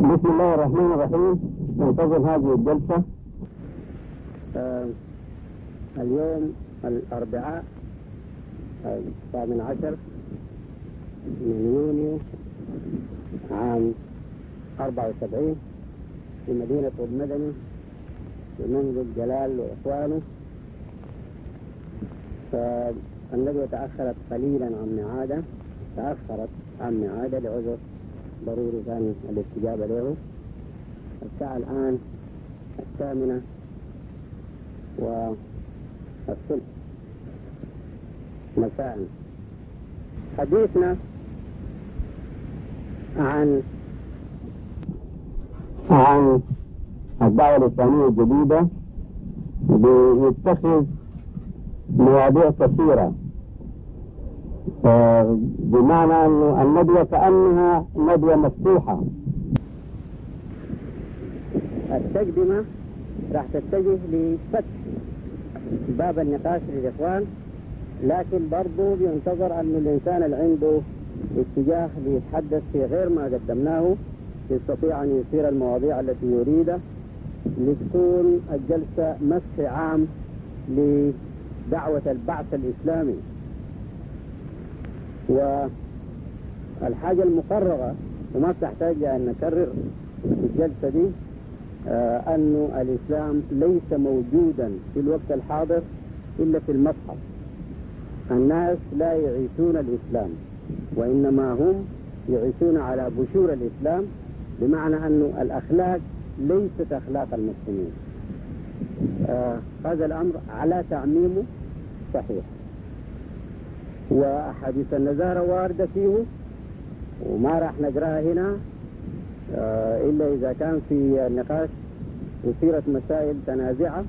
بسم الله الرحمن الرحيم. ننتظر هذه الجلسة. آه اليوم الأربعاء الثامن عشر من يونيو عام 74 في مدينة المدني منزل جلال وإخوانه. فالندوة تأخرت قليلا عن ميعاده تأخرت عن ميعاده لعذر ضروري كان الاستجابة له. الساعة الآن الثامنة والثلث مساء. حديثنا عن عن الدعوة الإسلامية الجديدة بيتخذ مواضيع كثيرة. بمعنى أن الندوة كأنها ندوة مفتوحة. التقدمة راح تتجه لفتح باب النقاش للإخوان لكن برضو بينتظر أن الإنسان اللي عنده اتجاه ليتحدث في غير ما قدمناه يستطيع أن يثير المواضيع التي يريدها لتكون الجلسة مسح عام لدعوة البعث الإسلامي. والحاجة المقررة وما تحتاج أن نكرر في الجلسة دي آه أن الإسلام ليس موجودا في الوقت الحاضر إلا في المصحف. الناس لا يعيشون الإسلام وإنما هم يعيشون على بشور الإسلام بمعنى أن الأخلاق ليست أخلاق المسلمين. آه هذا الأمر على تعميمه صحيح. وأحاديث النزارة واردة فيه. وما راح نقرأها هنا آه إلا إذا كان في النقاش أثيرت مسائل تنازعة.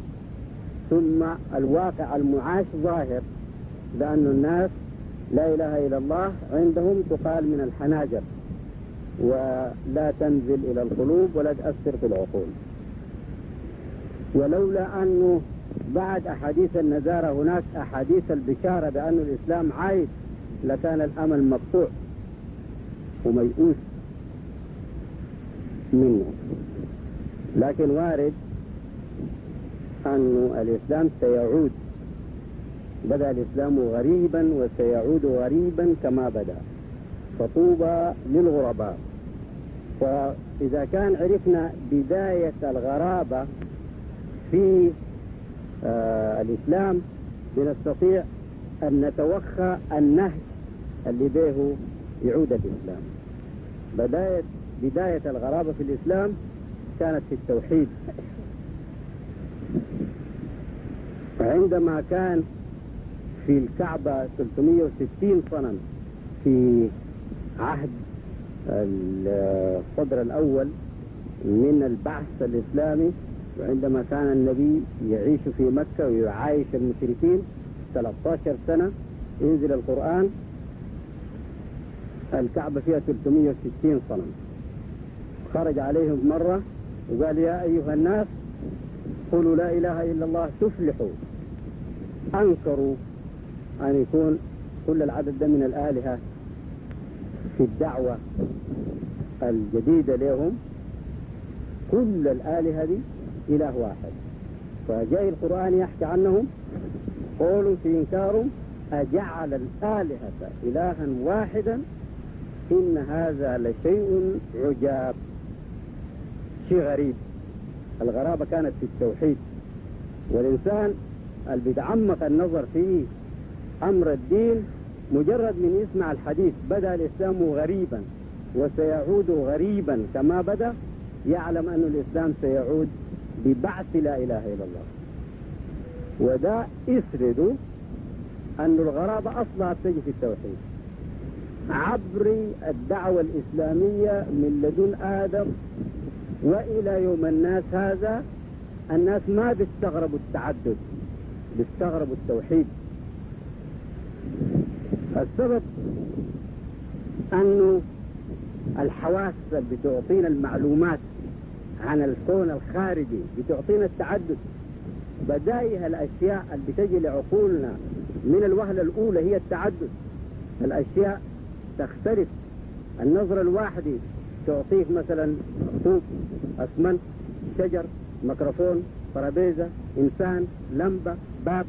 ثم الواقع المعاش ظاهر لأن الناس لا إله إلا الله عندهم تقال من الحناجر ولا تنزل إلى القلوب ولا تأثر في العقول. ولولا أنه بعد أحاديث النزارة هناك أحاديث البشارة بأن الإسلام عايش لكان الأمل مقطوع وميؤوس منه. لكن وارد أن الإسلام سيعود. بدأ الإسلام غريبا وسيعود غريبا كما بدأ. فطوبى للغرباء. فإذا كان عرفنا بداية الغرابة في الإسلام بنستطيع أن نتوخى النهج اللي به يعود الإسلام. بداية بداية الغرابة في الإسلام كانت في التوحيد. عندما كان في الكعبة 360 صنم في عهد الصدر الأول من البعث الإسلامي وعندما كان النبي يعيش في مكة ويعايش المشركين 13 سنة ينزل القرآن الكعبة فيها 360 صنم. خرج عليهم مرة وقال يا أيها الناس قولوا لا إله إلا الله تفلحوا. أنكروا أن يكون كل العدد ده من الآلهة في الدعوة الجديدة لهم. كل الآلهة دي إله واحد. فجاء القرآن يحكي عنهم قولوا في إنكارهم أجعل الآلهة إلها واحدا؟ إن هذا لشيء عجاب. شيء غريب. الغرابة كانت في التوحيد. والإنسان اللي بيتعمق النظر في أمر الدين مجرد من يسمع الحديث بدأ الإسلام غريبا وسيعود غريبا كما بدأ يعلم أن الإسلام سيعود ببعث لا إله إلا الله. وده يسرد أن الغرابة أصلها بتجي في التوحيد. عبر الدعوة الإسلامية من لدن آدم وإلى يوم الناس هذا الناس ما بيستغربوا التعدد بيستغربوا التوحيد. السبب أنه الحواس اللي بتعطينا المعلومات عن الكون الخارجي بتعطينا التعدد. بدايها الأشياء اللي بتجي لعقولنا من الوهلة الأولى هي التعدد. الأشياء تختلف. النظرة الواحدة تعطيك مثلا طوب أسمنت شجر ميكروفون ترابيزة إنسان لمبة باب.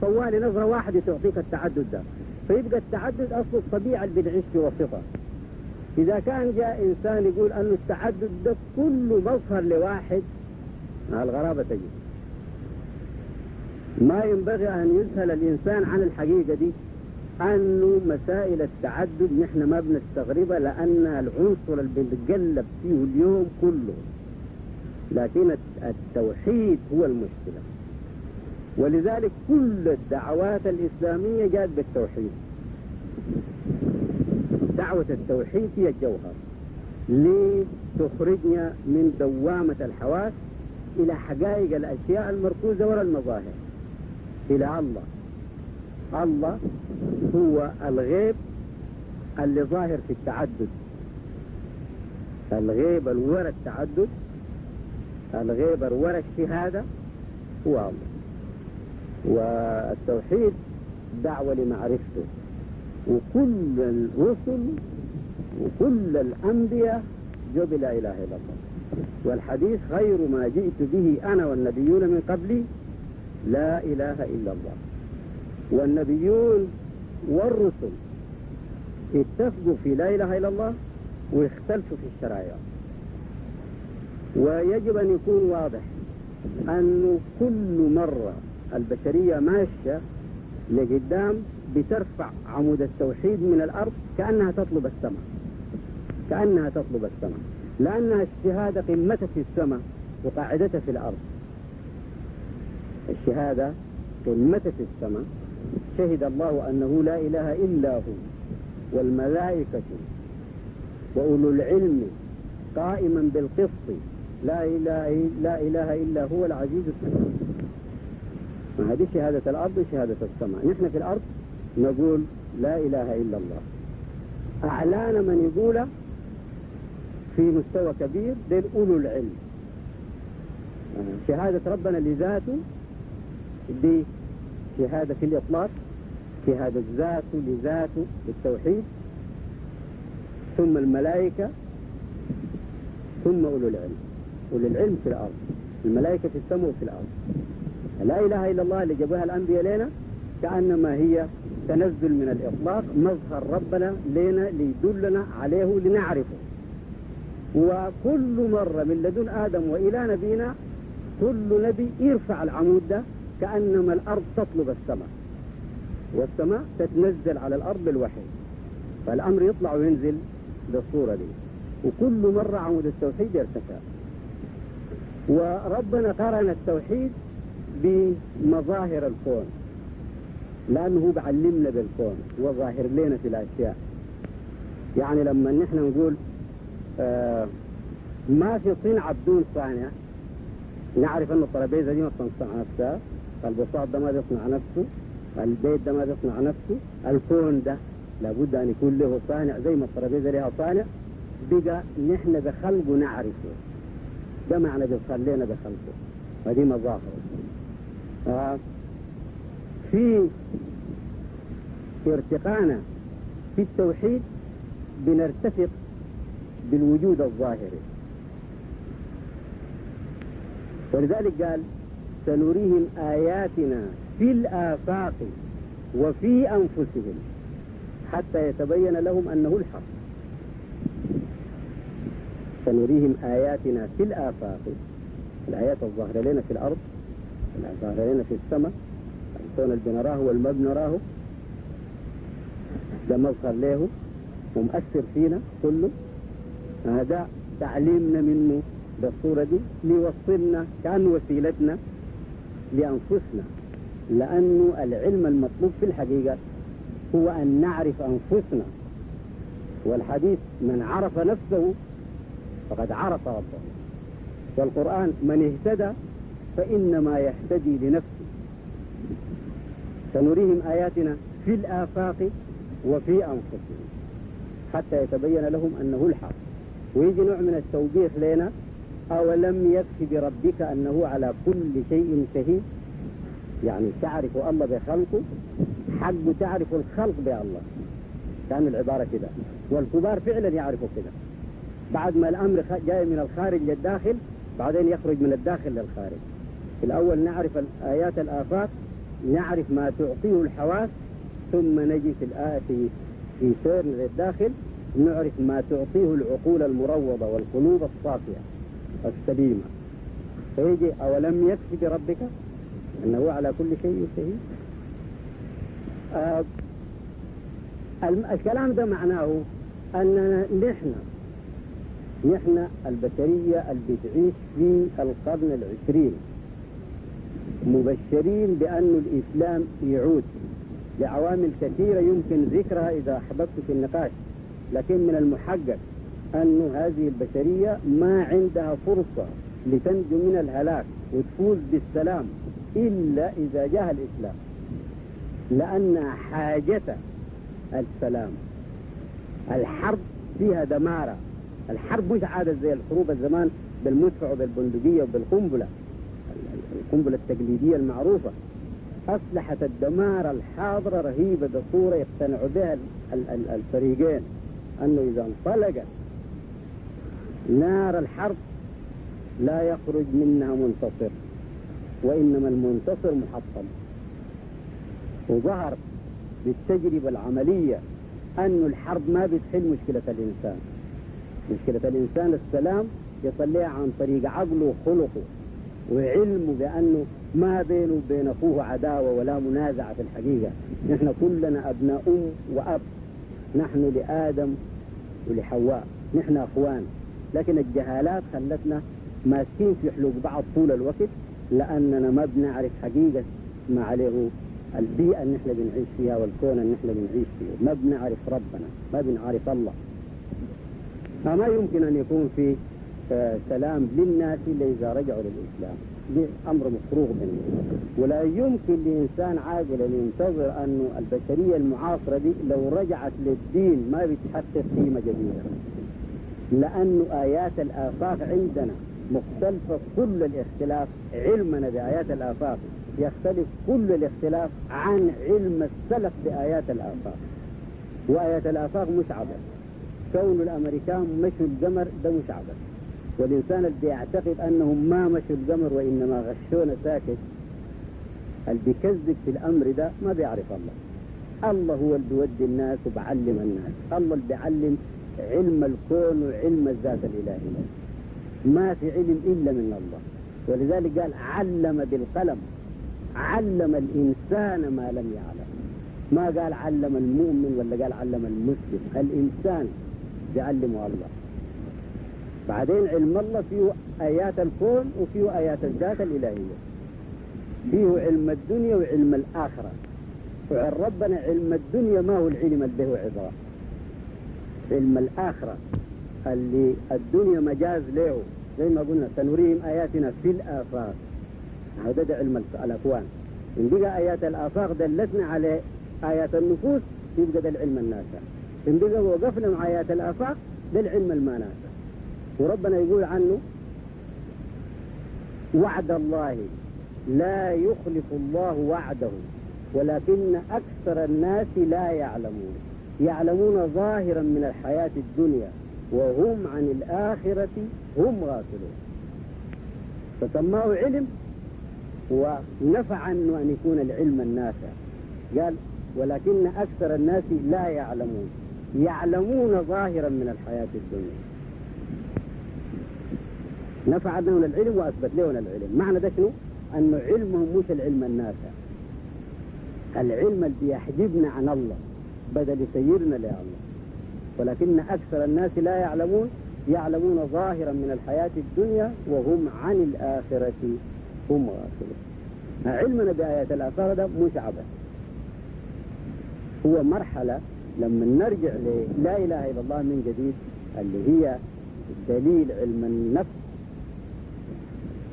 طوالي نظرة واحدة تعطيك التعدد ده. فيبقى التعدد أصل الطبيعة اللي بنعيش في وسطها. إذا كان جاء إنسان يقول أنه التعدد ده كله مظهر لواحد الغرابة تجي. ما ينبغي أن يذهل الإنسان عن الحقيقة دي أنه مسائل التعدد نحن ما بنستغربها لانها العنصر اللي بنتقلب فيه اليوم كله. لكن التوحيد هو المشكلة. ولذلك كل الدعوات الإسلامية جاءت بالتوحيد. دعوة التوحيد هي الجوهر. لتخرجنا من دوامة الحواس إلى حقائق الأشياء المركوزة وراء المظاهر؟ إلى الله. الله هو الغيب اللي ظاهر في التعدد. الغيب الورى التعدد الغيب الورى الشهادة هو الله. والتوحيد دعوة لمعرفته. وكل الرسل وكل الأنبياء جو بلا إله إلا الله. والحديث خير ما جئت به أنا والنبيون من قبلي لا إله إلا الله. والنبيون والرسل اتفقوا في لا إله إلا الله واختلفوا في الشرائع. ويجب أن يكون واضح أنه كل مرة البشرية ماشية لقدام بترفع عمود التوحيد من الأرض كأنها تطلب السماء. كأنها تطلب السماء. لأنها الشهادة قمتها في السماء وقاعدتها في الأرض. الشهادة قمتها في السماء شهد الله أنه لا إله إلا هو والملائكة وأولو العلم قائما بالقسط. لا إله, لا إله إلا هو العزيز الحكيم. هذه شهادة الأرض وشهادة السماء. نحن في الأرض نقول لا إله إلا الله. أعلان من يقول في مستوى كبير دين أولو العلم. شهادة ربنا لذاته دي شهادة في الإطلاق شهادة ذاته لذاته بالتوحيد ثم الملائكة ثم أولو العلم. أولو العلم في الأرض الملائكة في السماء وفي الأرض. لا إله إلا الله اللي جابوها الأنبياء لنا كأنما هي تنزل من الإطلاق مظهر ربنا لنا ليدلنا عليه لنعرفه. وكل مرة من لدن آدم وإلى نبينا كل نبي يرفع العمود ده كأنما الأرض تطلب السماء. والسماء تتنزل على الأرض بالوحي. فالأمر يطلع وينزل بالصورة دي. وكل مرة عمود التوحيد يرتفع. وربنا قرن التوحيد بمظاهر الكون. لأنه هو بعلمنا بالكون وظاهر لنا في الأشياء. يعني لما نحن نقول آه ما في صنعة بدون صانع نعرف أن الطرابيزة دي ما بتصنع نفسها البساط ده ما بيصنع نفسه البيت ده ما بيصنع نفسه الكون ده لابد أن يكون له صانع زي ما الطرابيزة لها صانع بقى نحن بخلقه نعرفه. ده معنى بيخلينا بخلقه. هذه مظاهر. آه في ارتقانا في التوحيد بنرتفق بالوجود الظاهري ولذلك قال سنريهم آياتنا في الآفاق وفي أنفسهم حتى يتبين لهم أنه الحق. سنريهم آياتنا في الآفاق. الآيات الظاهرة لنا في الأرض الظاهرة لنا في السماء الكون اللي بنراه والما بنراه ده مظهر له ومؤثر فينا كله. هذا تعليمنا منه بالصورة دي ليوصلنا كان وسيلتنا لأنفسنا. لأنه العلم المطلوب في الحقيقة هو أن نعرف أنفسنا. والحديث من عرف نفسه فقد عرف ربه. والقرآن من اهتدى فإنما يهتدي لنفسه. سنريهم آياتنا في الآفاق وفي أنفسهم. حتى يتبين لهم أنه الحق. ويجي نوع من التوبيخ لنا أولم يكفي بربك أنه على كل شيء شهيد؟ يعني تعرف الله بخلقه حق تعرف الخلق بالله. كان العبارة كده. والكبار فعلا يعرفوا كده. بعد ما الأمر جاي من الخارج للداخل بعدين يخرج من الداخل للخارج. الأول نعرف آيات الآفاق نعرف ما تعطيه الحواس ثم نجي في الآية في سيرنا للداخل نعرف ما تعطيه العقول المروضة والقلوب الصافية السليمة. فيجي أولم يكفي بربك؟ أنه على كل شيء شهيد آه الكلام ده معناه أننا نحن نحن البشرية اللي بتعيش في القرن العشرين. مبشرين بأن الإسلام يعود لعوامل كثيرة يمكن ذكرها إذا أحببت في النقاش. لكن من المحقق أن هذه البشرية ما عندها فرصة لتنجو من الهلاك وتفوز بالسلام إلا إذا جاء الإسلام. لأن حاجة السلام الحرب فيها دمارة الحرب مش عادة زي الحروب الزمان بالمدفع وبالبندقية وبالقنبلة. القنبلة التقليدية المعروفة. أسلحة الدمار الحاضرة رهيبة بصورة يقتنع بها الفريقين. أنه إذا انطلقت نار الحرب لا يخرج منها منتصر وإنما المنتصر محطم. وظهر بالتجربة العملية أن الحرب ما بتحل مشكلة الإنسان. مشكلة الإنسان السلام يصليها عن طريق عقله وخلقه. وعلمه بأنه ما بينه وبين أخوه عداوة ولا منازعة في الحقيقة. نحن كلنا أبناء أم وأب. نحن لآدم ولحواء. نحن أخوان. لكن الجهالات خلتنا ماسكين في حلوق بعض طول الوقت لأننا ما بنعرف حقيقة ما عليه البيئة اللي نحن بنعيش فيها والكون اللي نحن بنعيش فيه. ما بنعرف ربنا. ما بنعرف الله. فما يمكن أن يكون في سلام للناس إذا رجعوا للإسلام. دي أمر مفروغ منه. ولا يمكن لإنسان عاقل أن ينتظر أن البشرية المعاصرة دي لو رجعت للدين ما بتحقق قيمة جديدة. لأن آيات الآفاق عندنا مختلفة كل الاختلاف. علمنا بآيات الآفاق يختلف كل الاختلاف عن علم السلف بآيات الآفاق. وآيات الآفاق مش عبث. كون الأمريكان مشوا القمر ده مش عبث. والإنسان اللي بيعتقد أنهم ما مشوا القمر وإنما غشونا ساكت اللي بيكذب في الأمر ده ما بيعرف الله. الله هو اللي بيودي الناس وبعلم الناس. الله اللي بيعلم علم الكون وعلم الذات الإلهية ما في علم إلا من الله. ولذلك قال علم بالقلم. علم الإنسان ما لم يعلم. ما قال علم المؤمن ولا قال علم المسلم. الإنسان بيعلمه الله. بعدين علم الله فيه آيات الكون وفيه آيات الذات الإلهية. فيه علم الدنيا وعلم الآخرة. وعن ربنا علم الدنيا ما هو العلم اللي هو عبرة. علم الآخرة اللي الدنيا مجاز له. زي ما قلنا سنريهم آياتنا في الآفاق. هذا ده علم الأكوان. إن بقى آيات الآفاق دلتنا على آيات النفوس يبقى ده العلم النافع. إن بقى وقفنا مع آيات الآفاق ده العلم المانافع وربنا يقول عنه وعد الله لا يخلف الله وعده ولكن أكثر الناس لا يعلمون. يعلمون ظاهرا من الحياة الدنيا وهم عن الآخرة هم غافلون. فسماه علم ونفع عنه أن يكون العلم النافع. قال ولكن أكثر الناس لا يعلمون. يعلمون ظاهرا من الحياة الدنيا. نفع لهم العلم وأثبت لهم العلم معنى ده شنو؟ أنه علمهم مش العلم النافع. العلم اللي بيحجبنا عن الله بدل يسيرنا لله ولكن أكثر الناس لا يعلمون يعلمون ظاهرا من الحياة الدنيا وهم عن الآخرة هم غافلون. علمنا بآيات الآخرة ده مش عبث. هو مرحلة لما نرجع للا إله إلا الله من جديد اللي هي دليل علم النفس.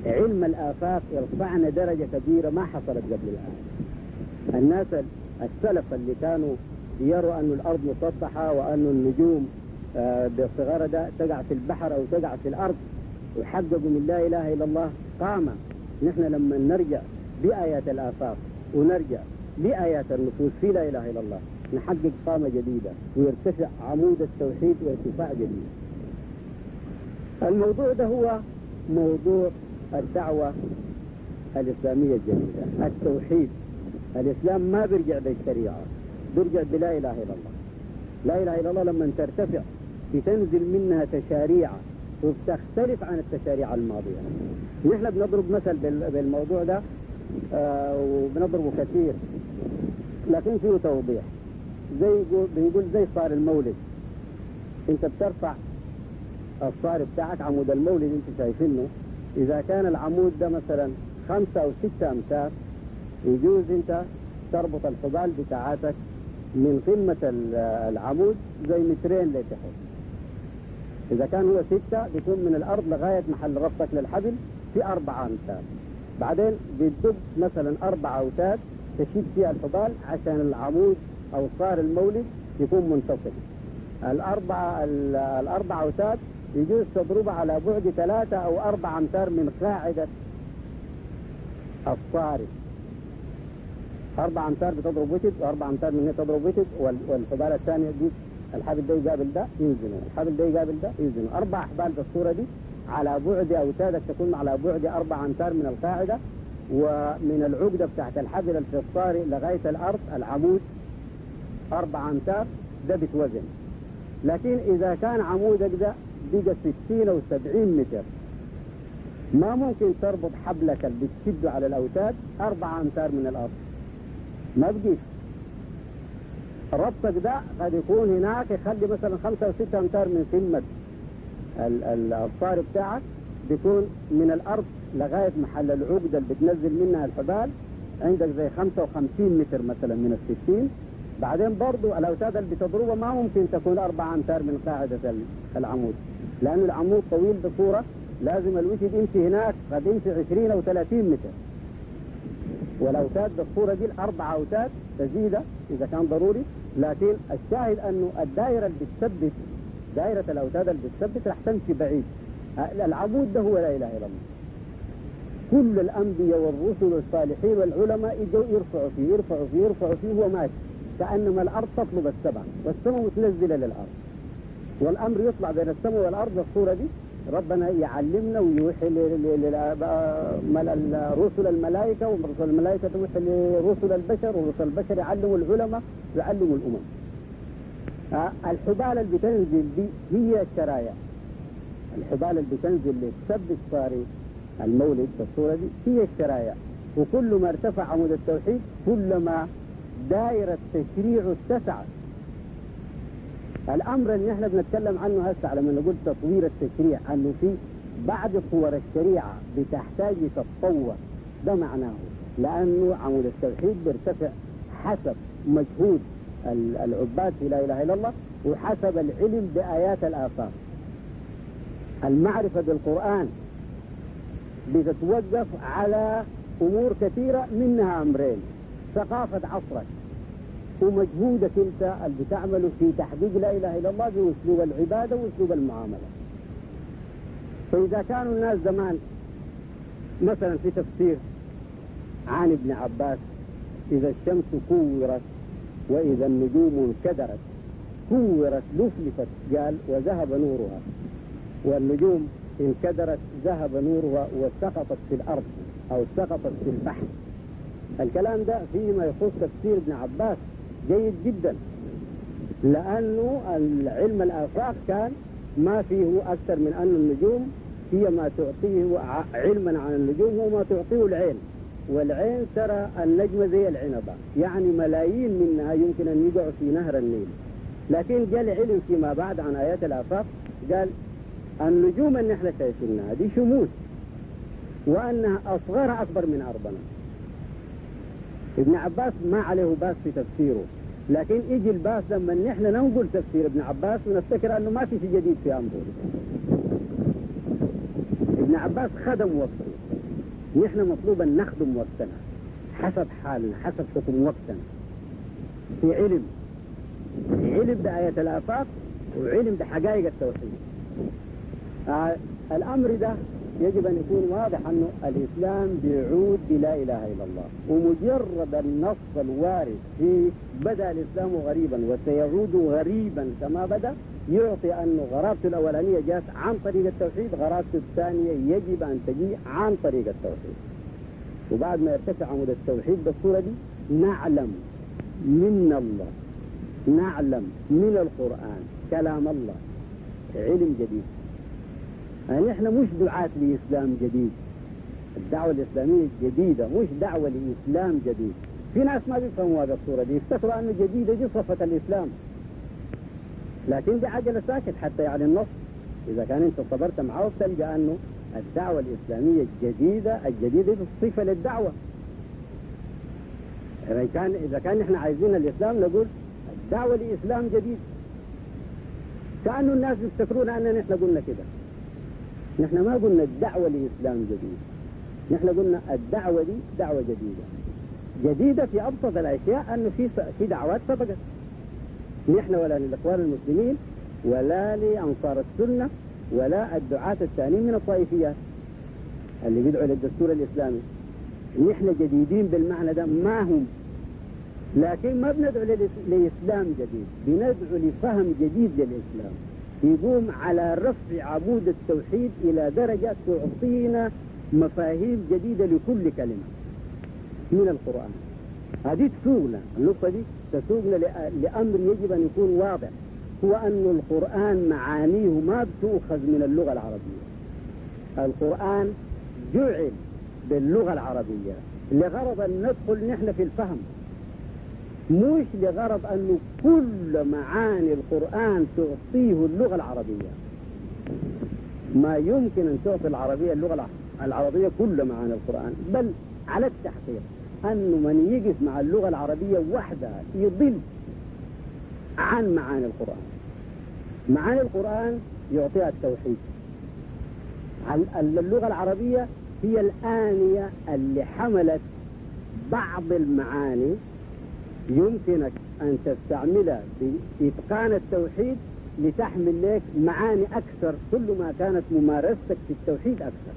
علم الآفاق يرفعنا درجة كبيرة ما حصلت قبل الآن. الناس السلف اللي كانوا يروا أن الأرض مسطحة وأن النجوم بصغر ده تقع في البحر أو تقع في الأرض وحققوا من لا إله إلا الله قامة نحن لما نرجع بآيات الآفاق ونرجع بآيات النفوس في لا إله إلا الله نحقق قامة جديدة ويرتفع عمود التوحيد وارتفاع جديد. الموضوع ده هو موضوع الدعوة الإسلامية الجديدة التوحيد. الإسلام ما بيرجع بالشريعة بيرجع بلا إله إلا الله. لا إله إلا الله لما ترتفع بتنزل منها تشاريع وبتختلف عن التشاريع الماضية. نحن بنضرب مثل بالموضوع ده آه وبنضربه كثير. لكن فيه توضيح. زي بيقول زي صار المولد. انت بترفع الصار بتاعك عمود المولد انت شايفينه. إذا كان العمود ده مثلا خمسة أو ستة أمتار يجوز أنت تربط الحبال بتاعتك من قمة العمود زي مترين لتحت إذا كان هو ستة بيكون من الأرض لغاية محل ربطك للحبل في أربعة أمتار. بعدين بتدق مثلا أربع أوتاد تشيد فيها الحبال عشان العمود أو صار المولد يكون منتصف الأربعة الأربع أوتاد يجوز تضربها على بعد ثلاثة أو أربعة أمتار من قاعدة الصارف أربع أمتار بتضرب وتد وأربع أمتار من هنا تضرب وتد والحبال الثانية دي الحبل ده يقابل ده يوزنوا الحبل ده يقابل ده يوزنوا أربع أحبال بالصورة دي على بعد أوتادك تكون على بعد أربع أمتار من القاعدة ومن العقدة بتاعت الحبل الفصاري لغاية الأرض العمود. أربع أمتار ده بتوزن. لكن إذا كان عمودك ده بقى 60 أو 70 متر. ما ممكن تربط حبلك اللي بتشده على الأوتاد أربع أمتار من الأرض. ما بقيش ربطك ده قد يكون هناك يخلي مثلا خمسة أو ستة أمتار من قمة الصار بتاعك بيكون من الأرض لغاية محل العقدة اللي بتنزل منها الحبال. عندك زي 55 متر مثلا من الستين. بعدين برضو الأوتاد اللي بتضربها ما ممكن تكون أربعة أمتار من قاعدة العمود. لأن العمود طويل بصورة لازم الوتد يمشي هناك قد يمشي 20 أو 30 متر. والأوتاد بالصورة دي الأربع أوتاد تزيد إذا كان ضروري. لكن الشاهد أنه الدائرة اللي بتثبت دائرة الأوتاد اللي بتثبت رح تمشي بعيد. العمود ده هو لا إله إلا الله. كل الأنبياء والرسل والصالحين والعلماء يجوا يرفعوا فيه يرفعوا فيه يرفعوا فيه وهو ماشي. كأنما الأرض تطلب السبع والسماء متنزلة للأرض. والأمر يطلع بين السماء والأرض بالصورة دي ربنا يعلمنا ويوحي رسل الملائكة ورسل الملائكة توحي لرسل البشر ورسل البشر يعلموا العلماء يعلموا الأمم. الحبال اللي بتنزل دي هي الشرايع الحبال اللي بتنزل لتثبت صاري المولد بالصورة دي هي الشرايع وكل ما ارتفع عمود التوحيد كلما دائرة تشريع اتسعت الأمر اللي إحنا بنتكلم عنه هسه على ما نقول تطوير التشريع أنه في بعض صور الشريعة بتحتاج تتطور. ده معناه. لأنه عمود التوحيد بيرتفع حسب مجهود العباد في لا إله إلا الله وحسب العلم بآيات الافاق المعرفة بالقرآن بتتوقف على أمور كثيرة منها أمرين ثقافة عصرك ومجهودك انت اللي بتعمله في تحقيق لا اله الا الله باسلوب العبادة واسلوب المعاملة. فإذا كانوا الناس زمان مثلا في تفسير عن ابن عباس إذا الشمس كورت وإذا النجوم انكدرت كورت لفلفت قال وذهب نورها والنجوم انكدرت ذهب نورها وسقطت في الأرض أو سقطت في البحر الكلام ده فيما يخص تفسير ابن عباس جيد جدا. لأنه العلم الآفاق كان ما فيه أكثر من أن النجوم هي ما تعطيه علما عن النجوم هو ما تعطيه العين. والعين ترى النجمة زي العنبة. يعني ملايين منها يمكن أن يقعوا في نهر النيل. لكن جاء العلم فيما بعد عن آيات الآفاق قال النجوم اللي إحنا شايفينها دي شموس وأنها أصغرها أكبر من أرضنا. ابن عباس ما عليه باس في تفسيره. لكن يجي الباس لما نحن ننقل تفسير ابن عباس ونفتكر أنه ما في شيء جديد في أمره. ابن عباس خدم وقته. نحن مطلوب أن نخدم وقتنا. حسب حالنا حسب حكم وقتنا. في علم. علم بآية الآفاق وعلم بحقائق التوحيد. آه الأمر ده يجب أن يكون واضح أنه الإسلام بيعود بلا إله إلا الله ومجرد النص الوارد في بدأ الإسلام غريبا وسيعود غريبا كما بدأ يعطي أنه غرابته الأولانية جاءت عن طريق التوحيد غرابته الثانية يجب أن تجي عن طريق التوحيد. وبعد ما يرتفع عمود التوحيد بالصورة دي نعلم من الله نعلم من القرآن كلام الله علم جديد. يعني إحنا مش دعاة لإسلام جديد. الدعوة الإسلامية جديدة مش دعوة لإسلام جديد. في ناس ما بيفهموا هذا الصورة دي يفتكروا أنه جديدة دي صفة الإسلام. لكن دي عجلة ساكت حتى يعني النص. إذا كان أنت صبرت معه تلقى أنه الدعوة الإسلامية الجديدة الجديدة دي صفة للدعوة. إذا كان إذا كان إحنا عايزين الإسلام نقول الدعوة لإسلام جديد. كأنه الناس يفتكرون أننا نحن قلنا كده. نحن ما قلنا الدعوة لإسلام جديد. نحن قلنا الدعوة دي دعوة جديدة. جديدة في أبسط الأشياء أنه في في دعوات سبقت. نحن ولا للإخوان المسلمين ولا لأنصار السنة ولا الدعاة الثانيين من الطائفيات اللي بيدعوا للدستور الإسلامي. نحن جديدين بالمعنى ده ما هم. لكن ما بندعو لإسلام جديد. بندعو لفهم جديد للإسلام. يقوم على رفع عمود التوحيد إلى درجة تعطينا مفاهيم جديدة لكل كلمة من القرآن. هذه تسوقنا النقطة دي تسوقنا لأمر يجب أن يكون واضح. هو أن القرآن معانيه ما بتؤخذ من اللغة العربية. القرآن جعل باللغة العربية. لغرض أن ندخل نحن في الفهم. مش لغرض أنه كل معاني القرآن تعطيه اللغة العربية. ما يمكن أن تعطي العربية اللغة العربية كل معاني القرآن بل على التحقيق أنه من يقف مع اللغة العربية وحدها يضل عن معاني القرآن. معاني القرآن يعطيها التوحيد. اللغة العربية هي الآنية اللي حملت بعض المعاني يمكنك أن تستعملها بإتقان التوحيد لتحمل لك معاني أكثر كل ما كانت ممارستك في التوحيد أكثر.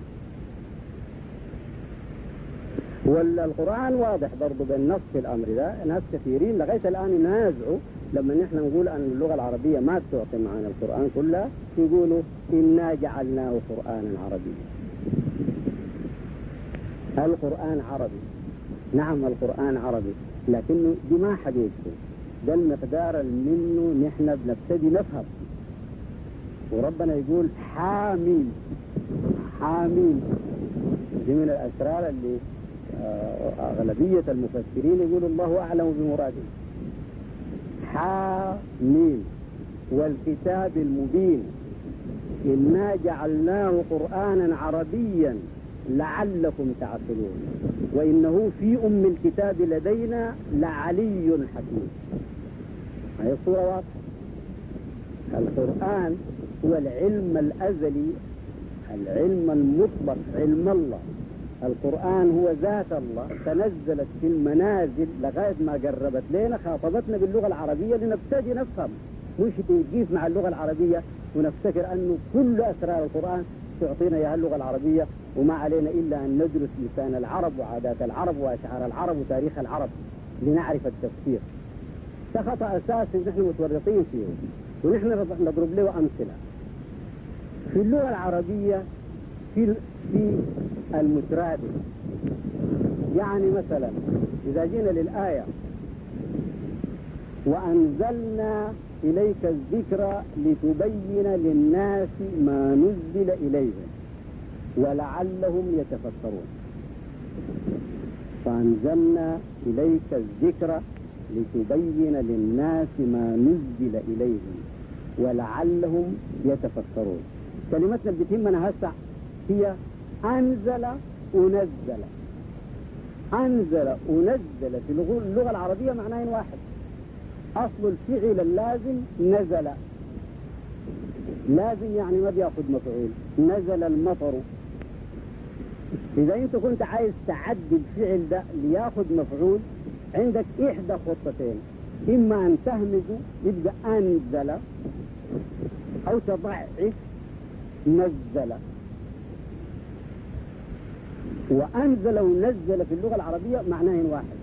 والقرآن واضح برضه بالنص في الأمر ده ناس كثيرين لغاية الآن ينازعوا لما نحن نقول أن اللغة العربية ما بتعطي معنا القرآن كلها يقولوا إنا جعلناه قرآنا عربيا. القرآن عربي. نعم القرآن عربي. لكنه دي ما حقيقته ده المقدار اللي منه نحن بنبتدي نفهم. وربنا يقول حامين. حامين. دي من الأسرار اللي أغلبية المفسرين يقولوا الله أعلم بمراده حامين. والكتاب المبين. إنا جعلناه قرآنا عربيا. لعلكم تعقلون. وإنه في أم الكتاب لدينا لعلي حكيم. هذه الصورة واضحة. القرآن هو العلم الأزلي العلم المطلق علم الله. القرآن هو ذات الله تنزلت في المنازل لغاية ما قربت لنا خاطبتنا باللغة العربية لنبتدي نفهم. مش تجيف مع اللغة العربية ونفتكر أنه كل أسرار القرآن تعطينا إياها اللغة العربية وما علينا إلا أن ندرس لسان العرب وعادات العرب وأشعار العرب وتاريخ العرب لنعرف التفسير. ده خطأ أساسي نحن متورطين فيه ونحن نضرب له أمثلة. في اللغة العربية في في المترادف. يعني مثلا إذا جينا للآية وأنزلنا إليك الذكر لتبين للناس ما نزل إليهم ولعلهم يتفكرون. فأنزلنا إليك الذكر لتبين للناس ما نزل إليهم ولعلهم يتفكرون. كلمتنا اللي بتهمنا هسه هي أنزل ونزل أنزل ونزل في اللغة العربية معناه واحد. أصل الفعل اللازم نزل. لازم يعني ما بيأخذ مفعول. نزل المطر. إذا أنت كنت عايز تعدي الفعل ده ليأخذ مفعول عندك إحدى خطتين. إما أن تهمزه يبقى أنزل أو تضعف نزل. وأنزل ونزل في اللغة العربية معناه واحد.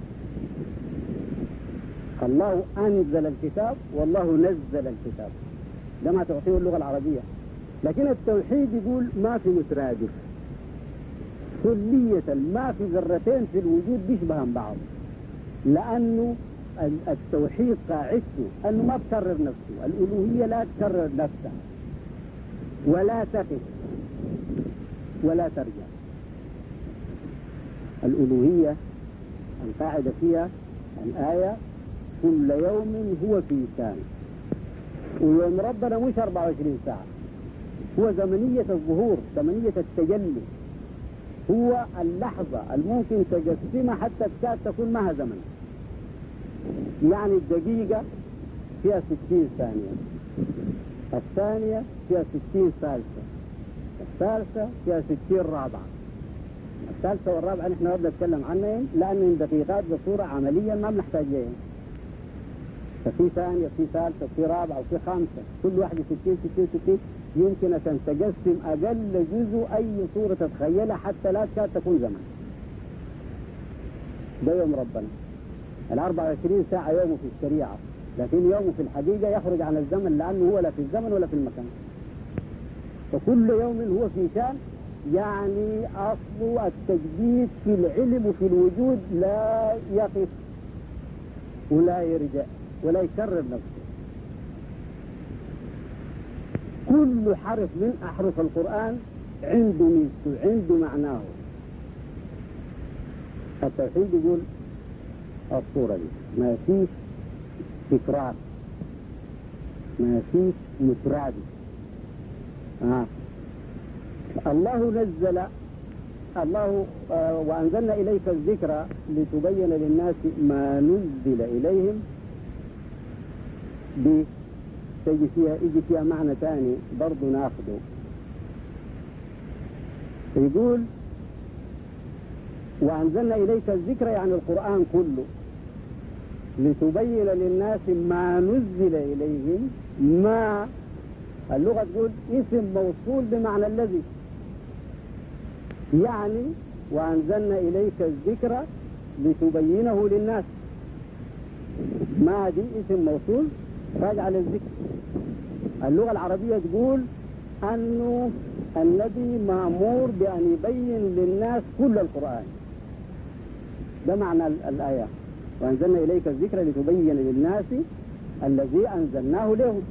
الله أنزل الكتاب والله نزل الكتاب. ده ما تعطيه اللغة العربية. لكن التوحيد يقول ما في مترادف. كلية ما في ذرتين في الوجود بيشبهن بعض. لأنه التوحيد قاعدته أنه ما تكرر نفسه. الألوهية لا تكرر نفسها. ولا تقف. ولا ترجع. الألوهية القاعدة فيها الآية كل يوم هو في شان ويوم ربنا مش 24 ساعة. هو زمنية الظهور زمنية التجلي. هو اللحظة الممكن تقسمها حتى تكاد تكون معها زمن. يعني الدقيقة فيها ستين ثانية. الثانية فيها ستين ثالثة. الثالثة فيها ستين رابعة. الثالثة والرابعة نحن ما بنتكلم عنهم لأنهم دقيقات بصورة عمليا ما بنحتاج لهم ففي ثانية في ثالثة في رابعة وفي خامسة. كل واحدة ستين ستين ستين. يمكن أن تقسم أقل جزء أي صورة تتخيلها حتى لا تكاد تكون زمن. ده يوم ربنا. ال 24 ساعة يومه في الشريعة. لكن يومه في الحقيقة يخرج عن الزمن لأنه هو لا في الزمن ولا في المكان. فكل يوم هو في شان يعني أصل التجديد في العلم وفي الوجود لا يقف ولا يرجع. ولا يكرر نفسه. كل حرف من أحرف القرآن عنده ميزته عنده معناه. التوحيد يقول الصورة دي ما فيش تكرار. ما فيش مترادف آه. الله نزل الله آه وأنزلنا إليك الذكر لتبين للناس ما نزل إليهم تجي فيها يجي فيها معنى ثاني برضه ناخده. يقول وأنزلنا إليك الذكر يعني القرآن كله لتبين للناس ما نزل إليهم ما اللغة تقول اسم موصول بمعنى الذي. يعني وأنزلنا إليك الذكر لتبينه للناس. ما دي اسم موصول. راجع للذكر. اللغة العربية تقول أنه النبي مأمور بأن يبين للناس كل القرآن. ده معنى الآية. وأنزلنا إليك الذكر لتبين للناس الذي أنزلناه لهم.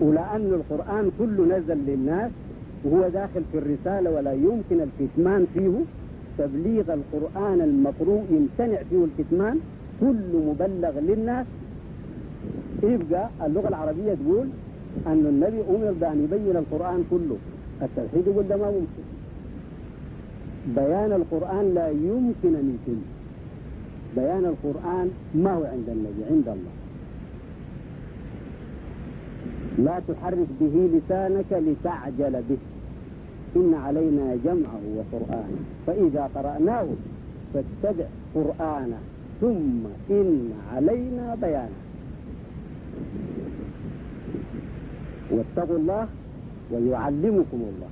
ولأن القرآن كله نزل للناس وهو داخل في الرسالة ولا يمكن الكتمان فيه. تبليغ القرآن المقروء يمتنع فيه الكتمان. كل مبلغ للناس. يبقى اللغة العربية تقول أن النبي أمر بأن يبين القرآن كله. التوحيد يقول ده ما ممكن. بيان القرآن لا يمكن أن يتم بيان القرآن ما هو عند النبي عند الله. لا تحرك به لسانك لتعجل به. إن علينا جمعه وقرآنه. فإذا قرأناه فاتبع قرآنه. ثم إن علينا بيانه. واتقوا الله ويعلمكم الله.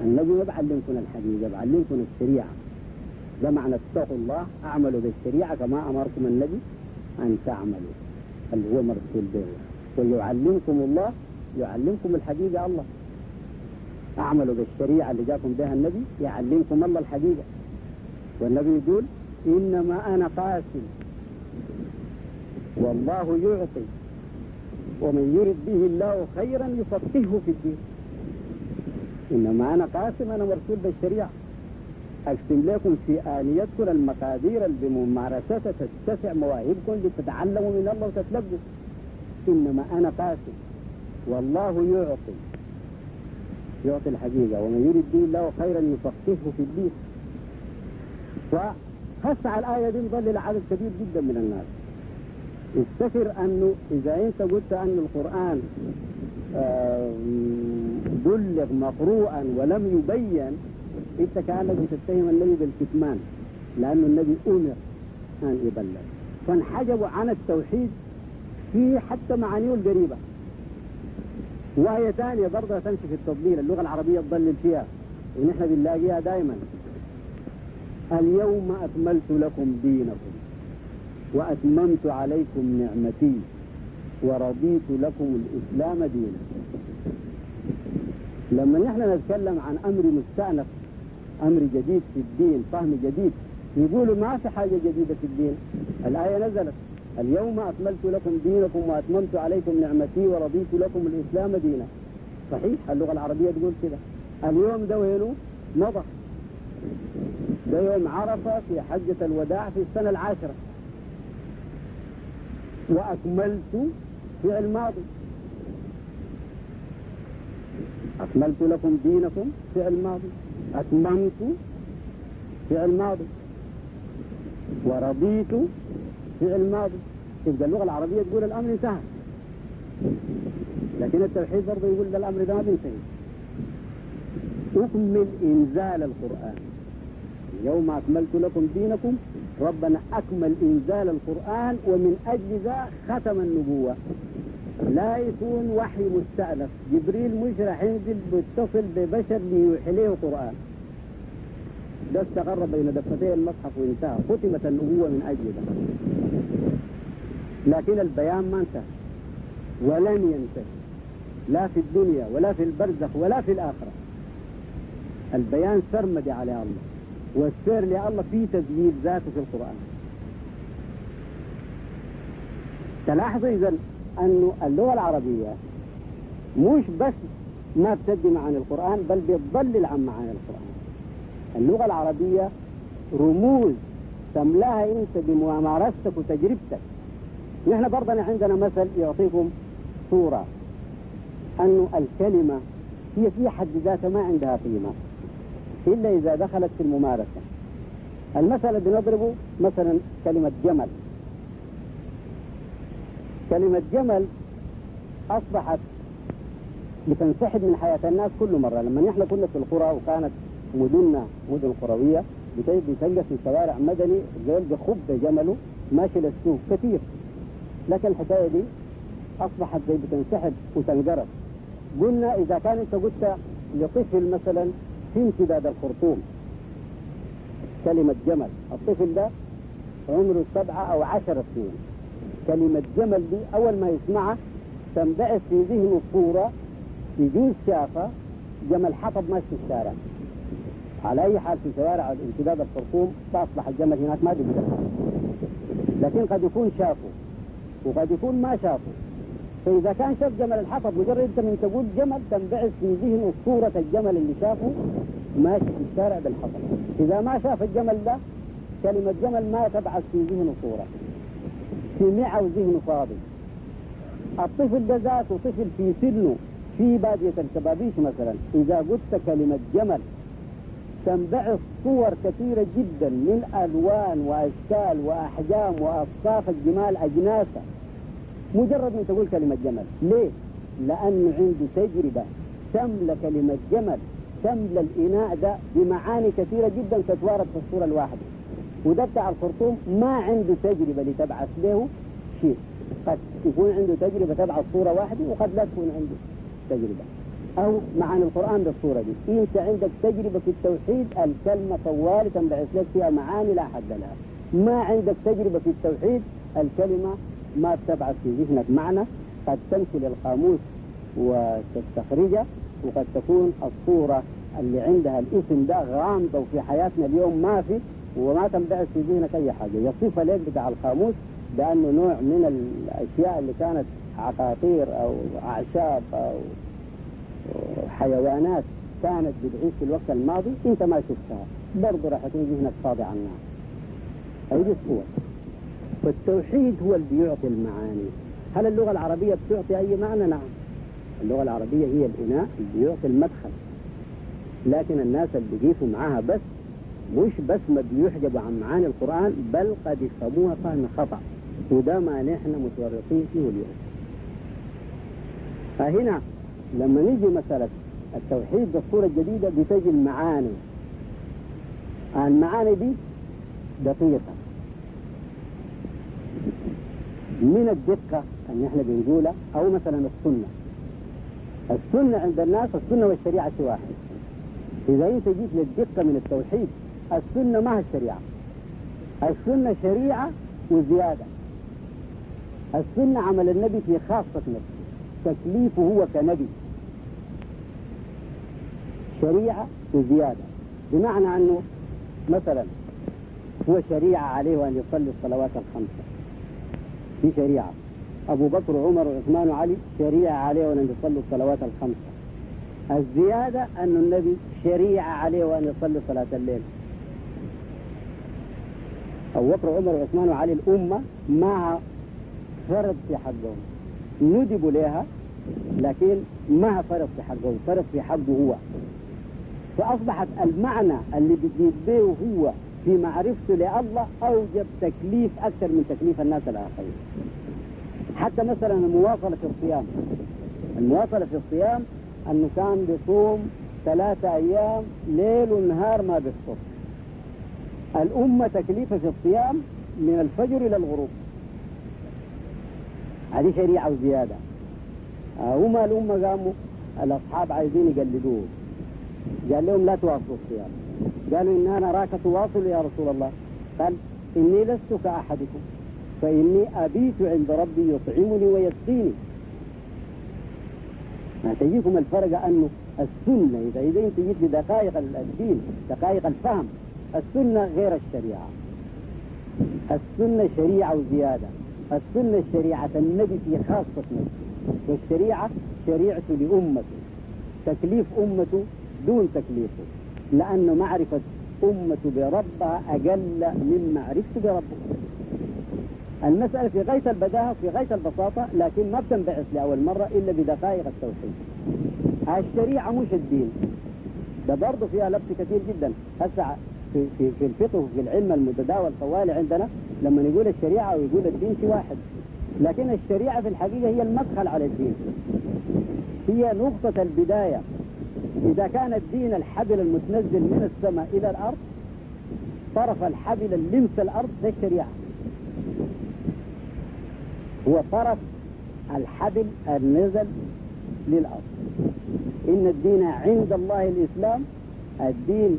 النبي ما بعلمكم الحديث بعلمكم الشريعة. ده معنى اتقوا الله أعملوا بالشريعة كما أمركم النبي أن تعملوا. اللي هو مرسول به. ويعلمكم الله يعلمكم الحقيقة الله. أعملوا بالشريعة اللي جاكم بها النبي يعلمكم الله الحقيقة والنبي يقول إنما أنا قاسم. والله يعطي. ومن يرد به الله خيرا يفقهه في الدين. إنما أنا قاسم أنا مرسول بالشريعة. أقسم لكم في آن يذكر المقادير بممارستها تتسع مواهبكم لتتعلموا من الله وتتلقوا إنما أنا قاسم. والله يعطي. يعطي الحقيقة. ومن يرد به الله خيرا يفقهه في الدين. وخص على الآية دي مضلل عدد كبير جدا من الناس. افتكر أنه إذا أنت قلت أن القرآن بلغ مقروءا ولم يبين أنت كأنك بتتهم النبي بالكتمان لأنه النبي أمر أن يبلغ. فانحجبوا عن التوحيد في حتى معانيه القريبة. وهي ثانية برضه تمشي في التضليل اللغة العربية تضلل فيها ونحن بنلاقيها دائما اليوم أكملت لكم دينكم. وأتممت عليكم نعمتي ورضيت لكم الإسلام دينا. لما نحن نتكلم عن أمر مستأنف أمر جديد في الدين فهم جديد يقولوا ما في حاجة جديدة في الدين. الآية نزلت اليوم أكملت لكم دينكم وأتممت عليكم نعمتي ورضيت لكم الإسلام دينا. صحيح اللغة العربية تقول كده. اليوم ده وينه؟ مضى. ده يوم عرفة في حجة الوداع في السنة العاشرة. وأكملت فعل ماضي. أكملت لكم دينكم فعل ماضي. أتممت فعل ماضي. ورضيت فعل ماضي. تبقى اللغة العربية تقول الأمر انتهى لكن التوحيد برضه يقول ده الأمر ده ما بينتهي. أكمل إنزال القرآن. اليوم أكملت لكم دينكم ربنا أكمل إنزال القرآن ومن أجل ذا ختم النبوة. لا يكون وحي مستأنف. جبريل مش راح ينزل بيتصل ببشر ليوحي له قرآن. ده استقر بين دفتي المصحف وانتهى. ختمت النبوة من أجل ذا. لكن البيان ما انتهى. ولن ينتهي. لا في الدنيا ولا في البرزخ ولا في الآخرة. البيان سرمدي على الله. والسير لله في تسجيل ذاته في القرآن. تلاحظ إذا أن اللغة العربية مش بس ما بتدي معاني القرآن بل بتضلل عن معاني القرآن. اللغة العربية رموز تملاها أنت بممارستك وتجربتك. نحن برضه عندنا مثل يعطيكم صورة. أنه الكلمة هي في حد ذاتها ما عندها قيمة. إلا إذا دخلت في الممارسة. المثل اللي بنضربه مثلا كلمة جمل. كلمة جمل أصبحت بتنسحب من حياة الناس كل مرة. لما نحن كنا في القرى وكانت مدننا مدن قروية بتلقى في شوارع مدني زول بخب جمله ماشي للسوق كثير. لكن الحكاية دي أصبحت زي بتنسحب وتنقرض قلنا إذا كان أنت قلت لطفل مثلا في امتداد الخرطوم. كلمة جمل. الطفل ده عمره سبعة أو عشر سنين. كلمة جمل دي أول ما يسمعها تنبعث في ذهنه صورة يجوز شافة جمل حطب ماشي في الشارع. على أي حال في شوارع امتداد الخرطوم تصبح الجمل هناك ما بيقدر. لكن قد يكون شافه وقد يكون ما شافه. فإذا كان شاف جمل الحطب مجرد أنت من تقول جمل تنبعث في ذهنه صورة الجمل اللي شافه ماشي في الشارع بالحطب. إذا ما شاف الجمل ده كلمة جمل ما تبعث في ذهنه صورة. سمعه وذهنه فاضي. الطفل ده ذاته طفل في سنه في بادية الكبابيش مثلا. إذا قلت كلمة جمل تنبعث صور كثيرة جدا من ألوان وأشكال وأحجام وأصفاف الجمال أجناسها مجرد من تقول كلمة جمل. ليه؟ لأنه عنده تجربة تملى كلمة جمل تملى الإناء ده بمعاني كثيرة جدا تتوارد في الصورة الواحدة. وده بتاع الخرطوم ما عنده تجربة لتبعث له شيء. قد يكون عنده تجربة تبعث صورة واحدة وقد لا تكون عنده تجربة. أو معاني القرآن بالصورة دي. أنت عندك تجربة في التوحيد الكلمة طوال تنبعث لك فيها معاني لا حد لها. ما عندك تجربة في التوحيد الكلمة ما تبعث في ذهنك معنى قد تمشي للقاموس وتستخرجه وقد تكون الصورة اللي عندها الاسم ده غامضة وفي حياتنا اليوم ما في وما تنبعث في ذهنك أي حاجة. يصف لك بتاع القاموس بأنه نوع من الأشياء اللي كانت عقاقير أو أعشاب أو حيوانات كانت بتعيش في الوقت الماضي أنت ما شفتها. برضه راح يكون ذهنك فاضي عنها. هذه الصور. فالتوحيد هو اللي بيعطي المعاني. هل اللغة العربية بتعطي أي معنى؟ نعم. اللغة العربية هي الإناء اللي بيعطي المدخل. لكن الناس اللي بيقيسوا معاها بس مش بس ما بيحجبوا عن معاني القرآن بل قد يفهموها فهم خطأ. وده ما نحن متورطين فيه اليوم. فهنا لما نيجي مسألة التوحيد بالصورة الجديدة بتجي المعاني. المعاني دي دقيقة. من الدقة أن إحنا بنقولها أو مثلا السنة. السنة عند الناس السنة والشريعة واحد. إذا أنت جيت للدقة من التوحيد السنة ما هي الشريعة. السنة شريعة وزيادة. السنة عمل النبي في خاصة نفسه. تكليفه هو كنبي. شريعة وزيادة. بمعنى أنه مثلا هو شريعة عليه أن يصلي الصلوات الخمسة. في شريعة. أبو بكر وعمر وعثمان وعلي شريعة عليه أن يصلوا الصلوات الخمسة. الزيادة أن النبي شريعة عليه أن يصلي صلاة الليل. أبو بكر وعمر وعثمان وعلي الأمة معها فرض في حقهم. ندبوا لها لكن ما فرض في حقه فرض في حقه هو. فأصبحت المعنى اللي به هو في معرفته لله أوجب تكليف أكثر من تكليف الناس الآخرين. حتى مثلا المواصلة في الصيام. المواصلة في الصيام أنه كان بيصوم ثلاثة أيام ليل ونهار ما بيفطر. الأمة تكليفها في الصيام من الفجر إلى الغروب. هذه شريعة وزيادة. هما الأمة قاموا الأصحاب عايزين يقلدوه. قال لهم لا تواصلوا الصيام. قالوا إن نراك تواصل يا رسول الله. قال إني لست كأحدكم فإني أبيت عند ربي يطعمني ويسقيني. تجيكم الفرق أنه السنة إذا إذا أنت جيت بدقائق الدين دقائق الفهم السنة غير الشريعة. السنة شريعة وزيادة. السنة شريعة النبي في خاصة نفسه والشريعة شريعته لأمته. تكليف أمته دون تكليفه. لأنه معرفة أمته بربها أقل من معرفته بربه المسألة في غاية البداهة في غاية البساطة لكن ما بتنبعث لأول مرة إلا بدقائق التوحيد. الشريعة مش الدين. ده برضه فيها لبس كثير جدا. هسه في, في, في الفقه وفي العلم المتداول طوالي عندنا لما نقول الشريعة ويقول الدين في واحد. لكن الشريعة في الحقيقة هي المدخل على الدين. هي نقطة البداية. إذا كان الدين الحبل المتنزل من السماء إلى الأرض طرف الحبل اللمس الأرض ده الشريعة هو طرف الحبل النزل للأرض. إن الدين عند الله الإسلام الدين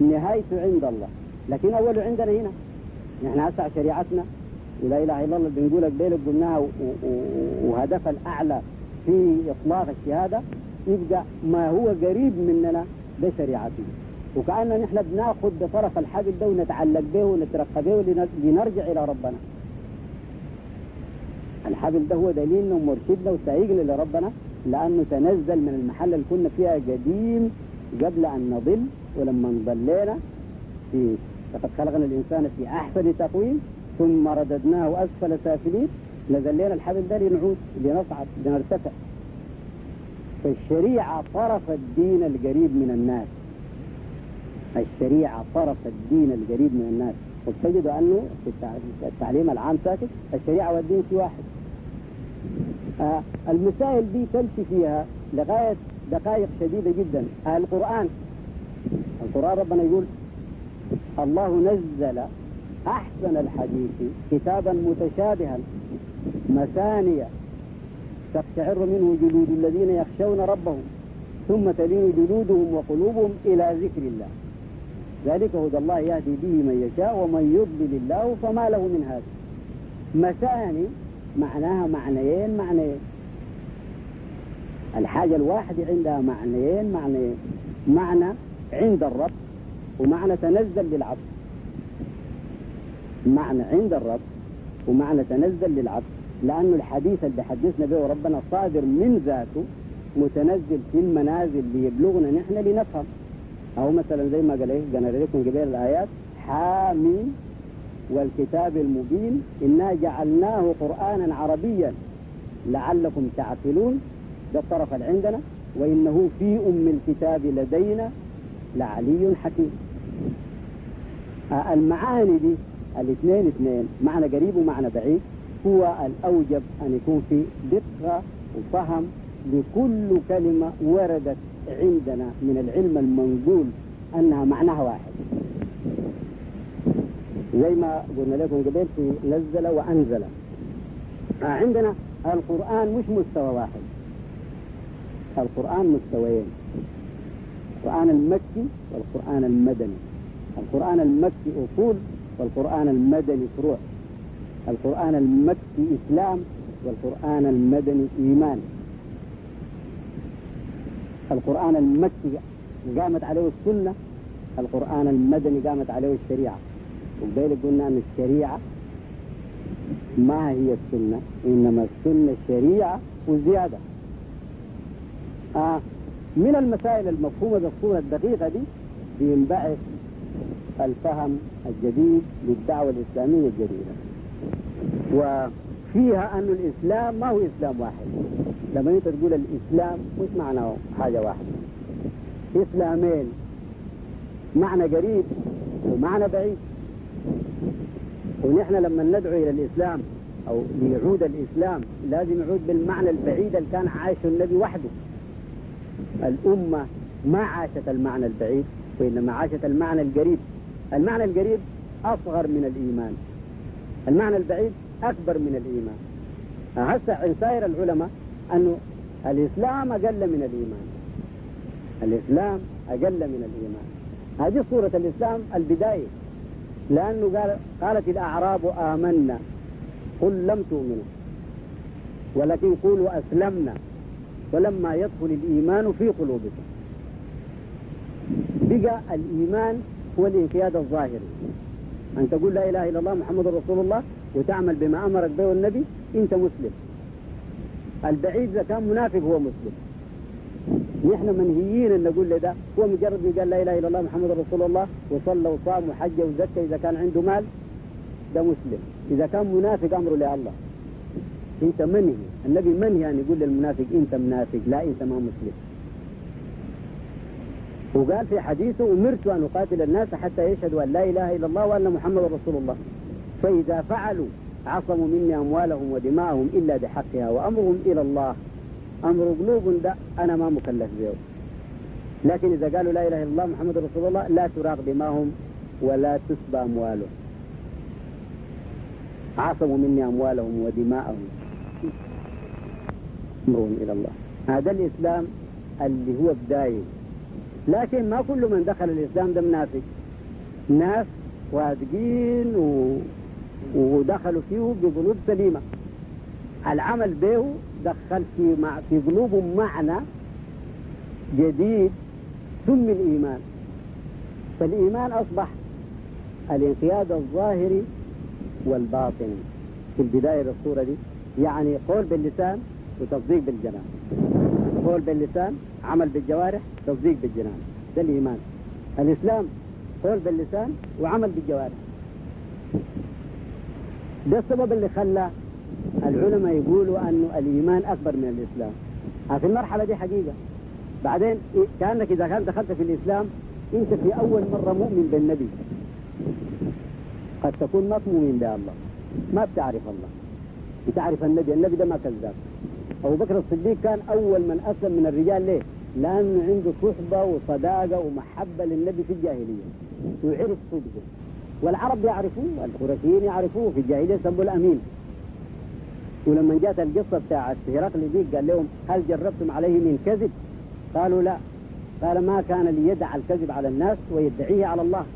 نهايته عند الله. لكن أوله عندنا هنا. نحن هسه شريعتنا ولا إله إلا الله بنقول قبل قلناها وهدفها الأعلى في إطلاق الشهادة. يبقى ما هو قريب مننا ده شريعتنا وكأننا نحن بنأخذ بطرف الحبل ده ونتعلق به ونترقى به لنرجع إلى ربنا. الحبل ده هو دليلنا ومرشدنا وسايقنا لربنا لأنه تنزل من المحل اللي كنا فيها قديم قبل أن نضل ولما انضلينا في لقد خلقنا الإنسان في أحسن تقويم ثم رددناه أسفل سافلين نزلنا الحبل ده لنعود لنصعد لنرتفع. فالشريعة طرف الدين القريب من الناس. الشريعة طرف الدين القريب من الناس. وتجد أنه في التعليم العام ساكت الشريعة والدين في واحد. آه المسائل دي تمشي فيها لغاية دقائق شديدة جدا. آه القرآن. القرآن ربنا يقول الله نزل أحسن الحديث كتابا متشابها مثانية تقشعر منه جلود الذين يخشون ربهم ثم تلين جلودهم وقلوبهم إلى ذكر الله. ذلك هدى الله يهدي به من يشاء ومن يضلل الله فما له من هذا مثاني معناها معنيين معنيين. الحاجة الواحدة عندها معنيين معنيين. معنى عند الرب ومعنى تنزل للعبد. معنى عند الرب ومعنى تنزل للعبد. لأنه الحديث اللي بحدثنا به ربنا صادر من ذاته متنزل في المنازل ليبلغنا نحن لنفهم. أو مثلا زي ما قال إيه قلنا لكم قبل الآيات حامين والكتاب المبين إنا جعلناه قرآنا عربيا. لعلكم تعقلون ده الطرف اللي عندنا وإنه في أم الكتاب لدينا لعلي حكيم. المعاني دي الاثنين اثنين معنى قريب ومعنى بعيد. هو الأوجب أن يكون في دقة وفهم لكل كلمة وردت عندنا من العلم المنقول أنها معناها واحد. زي ما قلنا لكم قبل في نزل وأنزل. عندنا القرآن مش مستوى واحد. القرآن مستويين. القرآن المكي والقرآن المدني. القرآن المكي أصول والقرآن المدني فروع. القرآن المكي إسلام والقرآن المدني إيمان. القرآن المكي قامت عليه السنة القرآن المدني قامت عليه الشريعة. وبذلك قلنا أن الشريعة ما هي السنة إنما السنة شريعة وزيادة. آه من المسائل المفهومة بالصورة الدقيقة دي بينبعث الفهم الجديد للدعوة الإسلامية الجديدة. وفيها أن الإسلام ما هو إسلام واحد. لما أنت تقول الإسلام مش معناه حاجة واحدة؟ إسلامين. معنى قريب ومعنى بعيد. ونحن لما ندعو إلى الإسلام أو ليعود الإسلام لازم يعود بالمعنى البعيد اللي كان عايشه النبي وحده. الأمة ما عاشت المعنى البعيد وإنما عاشت المعنى القريب. المعنى القريب أصغر من الإيمان. المعنى البعيد أكبر من الإيمان. هسه عن سائر العلماء أنه الإسلام أقل من الإيمان. الإسلام أقل من الإيمان. هذه صورة الإسلام البداية. لأنه قال قالت الأعراب آمنا. قل لم تؤمنوا. ولكن قولوا أسلمنا. ولما يدخل الإيمان في قلوبكم. بقى الإيمان هو الانقياد الظاهري. أن تقول لا إله إلا الله محمد رسول الله وتعمل بما أمرك به النبي أنت مسلم. البعيد إذا كان منافق هو مسلم. نحن منهيين أن نقول له ده. هو مجرد قال لا إله إلا الله محمد رسول الله وصلى وصام وحج وزكى إذا كان عنده مال ده مسلم. إذا كان منافق أمره لله. أنت منهي. النبي منهي أن يقول للمنافق أنت منافق لا أنت ما مسلم. وقال في حديثه أمرت أن أقاتل الناس حتى يشهدوا أن لا إله إلا الله وأن محمد رسول الله. فإذا فعلوا عصموا مني أموالهم ودماءهم إلا بحقها وأمرهم إلى الله. أمر قلوب ده أنا ما مكلف به. لكن إذا قالوا لا إله إلا الله محمد رسول الله لا تراق دماهم ولا تسبى أموالهم. عصموا مني أموالهم ودماءهم. أمرهم إلى الله. هذا الإسلام اللي هو بداية. لكن ما كل من دخل الإسلام ده منافق. ناس واثقين و... ودخلوا فيه بقلوب سليمة. العمل به دخل في مع في قلوبهم معنى جديد ثم الإيمان. فالإيمان أصبح الانقياد الظاهري والباطني في البداية للصورة دي يعني قول باللسان وتصديق بالجنان. قول باللسان عمل بالجوارح تصديق بالجنان ده الإيمان. الإسلام قول باللسان وعمل بالجوارح. ده السبب اللي خلى العلماء يقولوا أنه الإيمان أكبر من الإسلام. في المرحلة دي حقيقة. بعدين كأنك إذا كان دخلت في الإسلام أنت في أول مرة مؤمن بالنبي. قد تكون ما مؤمن بالله. ما بتعرف الله. بتعرف النبي. النبي ده ما كذاب. أبو بكر الصديق كان أول من أسلم من الرجال ليه؟ لأنه عنده صحبة وصداقة ومحبة للنبي في الجاهلية. وعرف صدقه والعرب يعرفوه القرشيين يعرفوه في الجاهلية سموا الأمين. ولما جاءت القصة بتاعت هرقل دي قال لهم هل جربتم عليه من كذب؟ قالوا لا. قال ما كان ليدع الكذب على الناس ويدعيه على الله.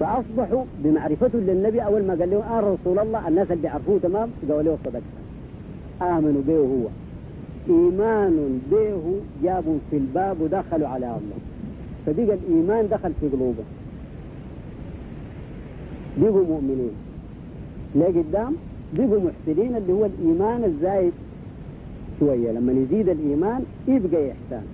فأصبحوا بمعرفته للنبي أول ما قال لهم آه رسول الله الناس اللي بيعرفوه تمام؟ قالوا له صدقت آمنوا به هو إيمان به جابوا في الباب ودخلوا على الله. فبقى الإيمان دخل في قلوبهم بقوا مؤمنين. ليه قدام؟ بقوا محسنين اللي هو الإيمان الزايد شوية. لما يزيد الإيمان يبقى إحسان.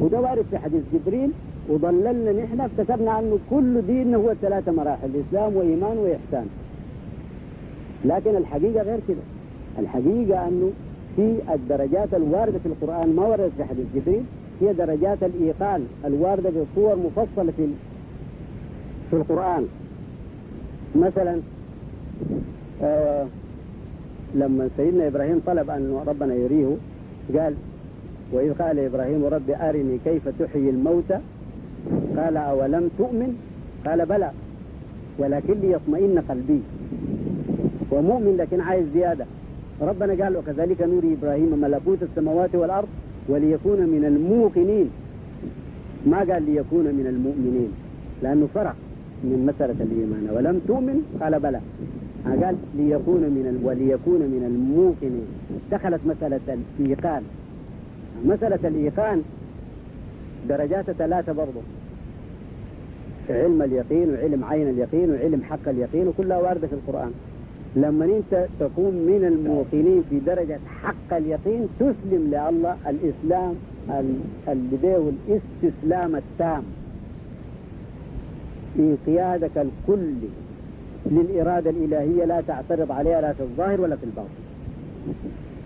وده وارد في حديث جبريل وضللنا نحن افتكرنا أنه كل دين هو ثلاثة مراحل إسلام وإيمان وإحسان. لكن الحقيقة غير كده. الحقيقة أنه في الدرجات الواردة في القرآن ما وردت في حديث جبريل هي درجات الإيقان الواردة بصور مفصلة في في القرآن. مثلا آه لما سيدنا إبراهيم طلب أن ربنا يريه قال وإذ قال إبراهيم رب أرني كيف تحيي الموتى؟ قال أولم تؤمن؟ قال بلى ولكن ليطمئن قلبي. ومؤمن لكن عايز زيادة. ربنا قال وكذلك نوري إبراهيم ملكوت السماوات والأرض وليكون من الموقنين. ما قال ليكون من المؤمنين؟ لأنه فرق من مسألة الإيمان. ولم تؤمن؟ قال بلى. قال ليكون من. وليكون من الموقنين. دخلت مسألة الإيقان. مسألة الإيقان درجات ثلاثة برضه علم اليقين وعلم عين اليقين وعلم حق اليقين وكلها واردة في القرآن. لما انت تكون من الموقنين في درجة حق اليقين تسلم لله الإسلام اللي به الاستسلام التام. انقيادك الكلي للإرادة الإلهية لا تعترض عليها لا في الظاهر ولا في الباطن.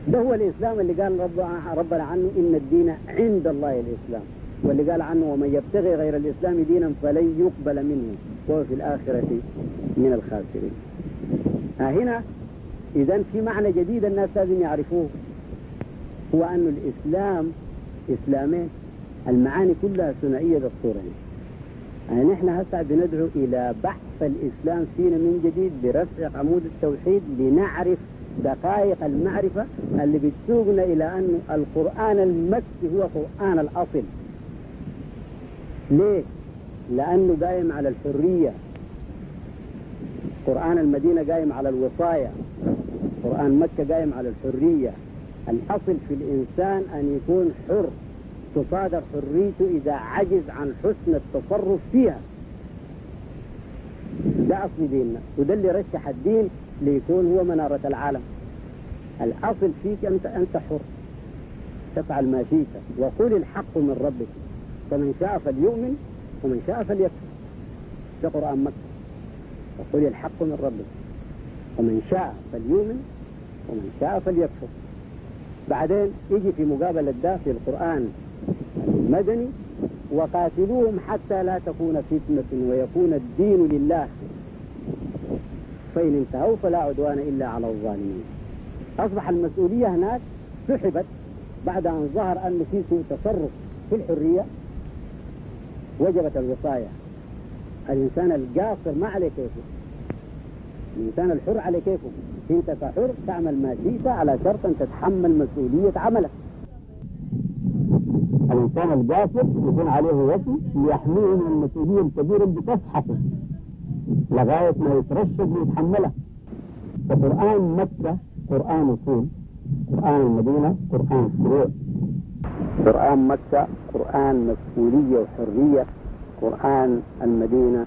ده هو الإسلام اللي قال رب ربنا عنه إن الدين عند الله الإسلام. واللي قال عنه ومن يبتغي غير الإسلام دينا فلن يقبل منه. وهو في الآخرة من الخاسرين. هنا؟ إذا في معنى جديد الناس لازم يعرفوه. هو أن الإسلام إسلامين المعاني كلها ثنائية بالصورة يعني نحن هسه بندعو إلى بحث الإسلام فينا من جديد برفع عمود التوحيد لنعرف دقائق المعرفة اللي بتسوقنا إلى أن القرآن المكي هو قرآن الأصل. ليه؟ لأنه قايم على الحرية. قرآن المدينة قايم على الوصاية قرآن مكة قايم على الحرية. الأصل في الإنسان أن يكون حر. تصادر حريته إذا عجز عن حسن التصرف فيها. ده أصل ديننا. وده اللي رشح الدين ليكون هو منارة العالم. الأصل فيك أنت أنت حر. تفعل ما شئت. وقل الحق من ربك. فمن شاء فليؤمن ومن شاء فليكفر. ده قرآن مكة. وقل الحق من ربك. ومن شاء فليؤمن ومن شاء فليكفر. بعدين يجي في مقابلة ده في القرآن المدني وقاتلوهم حتى لا تكون فتنة ويكون الدين لله. فإن انتهوا فلا عدوان إلا على الظالمين. أصبح المسؤولية هناك سحبت بعد أن ظهر أن في سوء تصرف في الحرية. وجبت الوصاية الإنسان القاصر ما عليه كيفه. الإنسان الحر عليه كيفه. أنت كحر تعمل ما شئت على شرط أن تتحمل مسؤولية عملك. الإنسان القاصر يكون عليه وصي ليحميه من المسؤولية الكبيرة اللي بتسحقه لغاية ما يترشد ويتحملها فقرآن مكة قرآن أصول قرآن المدينة قرآن فروع قرآن مكة قرآن مسؤولية وحرية. قرآن المدينة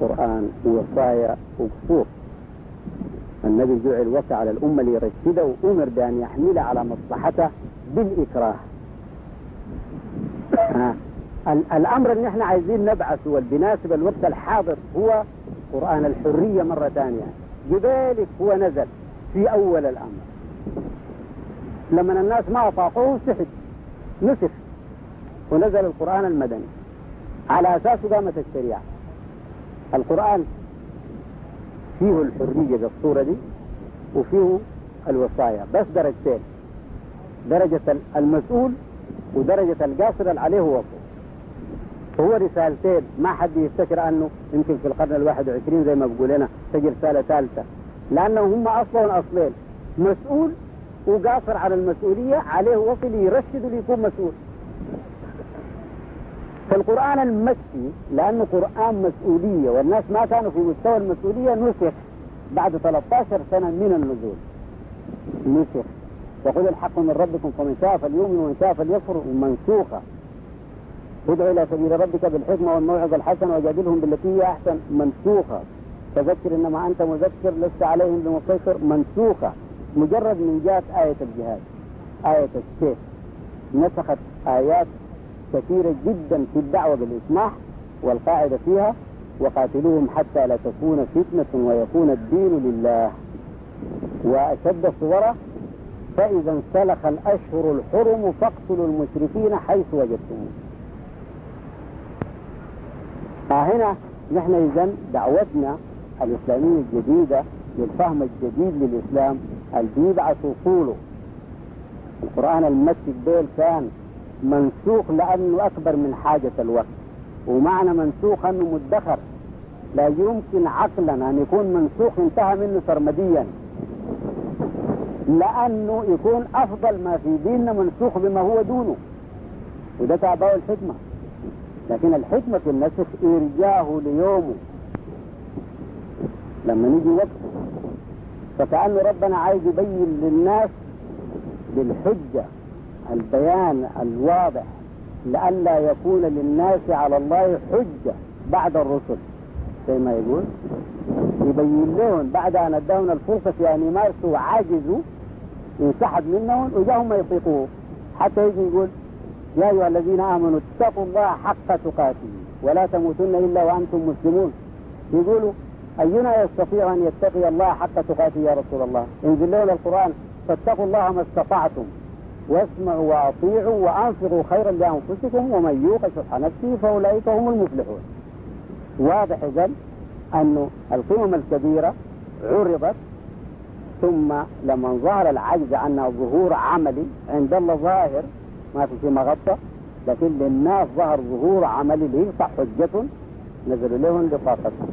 قرآن وصايا وقصور النبي جعل وصى على الأمة ليرشده وأمر بأن يحملها على مصلحته بالإكراه. الأمر اللي إحنا عايزين نبعثه والبناسب الوقت الحاضر هو قرآن الحرية مرة ثانية. لذلك هو نزل في أول الأمر. لما الناس ما أطاقوه سحب نسخ. ونزل القرآن المدني. على أساسه قامت الشريعة. القرآن فيه الحرية بالصورة دي وفيه الوصايا بس درجتين. درجة المسؤول ودرجة القاصر اللي عليه وصف هو. رسالتين ما حد يفتكر أنه يمكن في القرن الواحد وعشرين زي ما بقول لنا تجي رسالة ثالثة. لأنه هم أصلا أصلين مسؤول وقاصر على المسؤولية عليه وصل يرشد ليكون مسؤول. فالقرآن المكي لأنه قرآن مسؤولية والناس ما كانوا في مستوى المسؤولية نسخ بعد 13 سنة من النزول. نسخ. وخذ الحق من ربكم فمن شاء فليؤمن ومن شاء فليكفر منسوخة. ادعو إلى سبيل ربك بالحكمة والموعظة الحسنة وجادلهم بالتي هي أحسن منسوخة. فذكر إنما أنت مذكر لست عليهم بمسيطر منسوخة. مجرد من جات آية الجهاد آية السيف نسخت آيات كثيرة جدا في الدعوة بالإسماح والقاعدة فيها وقاتلوهم حتى لا تكون فتنة ويكون الدين لله. وأشد صورة فإذا انسلخ الأشهر الحرم فاقتلوا المشركين حيث وجدتموه فهنا نحن إذا دعوتنا الإسلامية الجديدة للفهم الجديد للإسلام اللي بيبعث وصوله القرآن المكي الدول كان منسوخ لأنه أكبر من حاجة الوقت. ومعنى منسوخ أنه مدخر. لا يمكن عقلا أن يكون منسوخ انتهى منه سرمديا. لأنه يكون أفضل ما في ديننا منسوخ بما هو دونه. وده تعباه الحكمة. لكن الحكمة في النسخ إرجاه ليومه. لما نيجي وقت فكأن ربنا عايز يبين للناس بالحجة. البيان الواضح لئلا يكون للناس على الله حجة بعد الرسل. زي ما يقول؟ يبين لهم بعد أن أداهم الفرصة في أن يمارسوا وعاجزوا ينسحب منهم وجاهم ما يطيقوه. حتى يجي يقول يا أيها الذين آمنوا اتقوا الله حق تقاته ولا تموتن إلا وأنتم مسلمون. يقولوا أينا يستطيع أن يتقي الله حق تقاته يا رسول الله؟ انزل لنا القرآن فاتقوا الله ما استطعتم. واسمعوا وأطيعوا وأنفقوا خيرا لأنفسكم ومن يوق شح نفسه فأولئك هم المفلحون. واضح إذن أن القمم الكبيرة عرضت ثم لما ظهر العجز عنها ظهور عملي عند الله ظاهر ما في شيء مغطى لكن للناس ظهر ظهور عملي ليقطع حجة نزلوا لهم لطاقتهم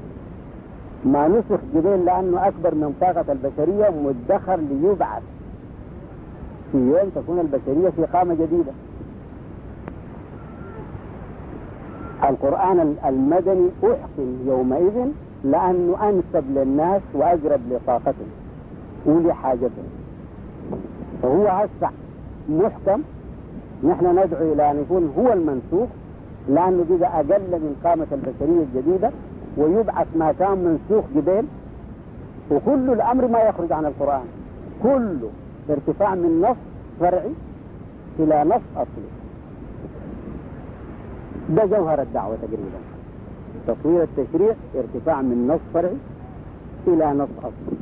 ما نسخ جبين لأنه أكبر من طاقة البشرية مدخر ليبعث. يوم تكون البشرية في قامة جديدة. القرآن المدني أحكم يومئذ لأنه أنسب للناس وأقرب لطاقتهم ولحاجتهم. فهو هسه محكم. نحن ندعو إلى أن يكون هو المنسوخ لأنه بقى أقل من قامة البشرية الجديدة ويبعث ما كان منسوخ قبل. وكل الأمر ما يخرج عن القرآن. كله. ارتفاع من نص فرعي إلى نص أصلي. ده جوهر الدعوة تقريبا. تطوير التشريع ارتفاع من نص فرعي إلى نص أصلي.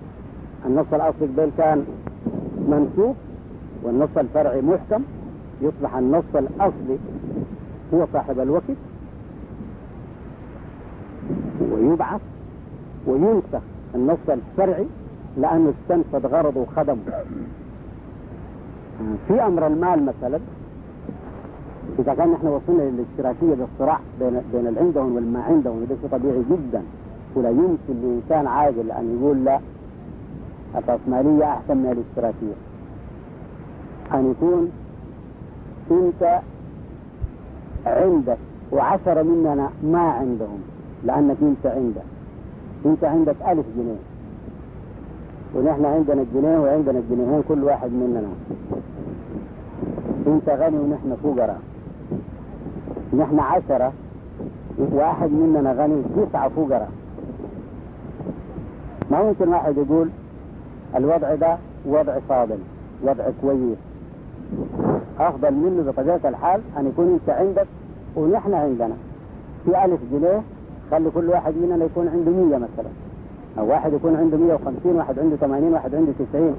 النص الأصلي قبل كان منسوخ والنص الفرعي محكم. يصبح النص الأصلي هو صاحب الوقت ويبعث وينسخ النص الفرعي لأنه استنفذ غرضه وخدمه. في أمر المال مثلا إذا كان نحن وصلنا للاشتراكية بالصراع بين بين العندهم والما عندهم وده شيء طبيعي جدا. ولا يمكن لإنسان عاقل أن يقول لا الرأسمالية أحسن من الاشتراكية. أن يكون أنت عندك وعشرة مننا ما عندهم لأنك أنت عندك. أنت عندك ألف جنيه. ونحن عندنا الجنيه وعندنا الجنيهين كل واحد مننا. أنت غني ونحن فقراء. نحن عشرة واحد مننا غني تسعة فقراء. ما ممكن واحد يقول الوضع ده وضع فاضل وضع كويس. أفضل منه بطبيعة الحال أن يكون أنت عندك ونحن عندنا. في ألف جنيه خلي كل واحد مننا يكون عنده مية مثلا. أو واحد يكون عنده مية وخمسين واحد عنده ثمانين واحد عنده تسعين.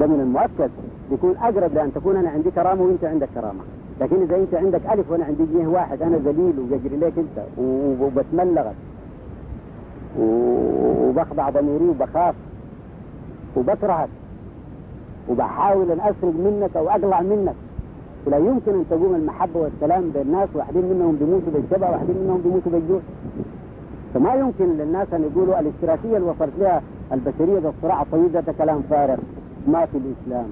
ده من المؤكد. يكون أقرب لأن تكون أنا عندي كرامة وأنت عندك كرامة. لكن إذا أنت عندك ألف وأنا عندي جنيه واحد أنا ذليل ويجري لك أنت وبتملغك. وبخضع ضميري وبخاف وبكرهك. وبحاول أن أسرق منك أو أقلع منك. ولا يمكن أن تقوم المحبة والسلام بين الناس واحدين منهم بيموتوا بالشبع واحدين منهم بيموتوا بالجوع. فما يمكن للناس أن يقولوا الاشتراكية اللي وصلت لها البشرية بالصراع الطويل ده كلام فارغ. ما في الإسلام.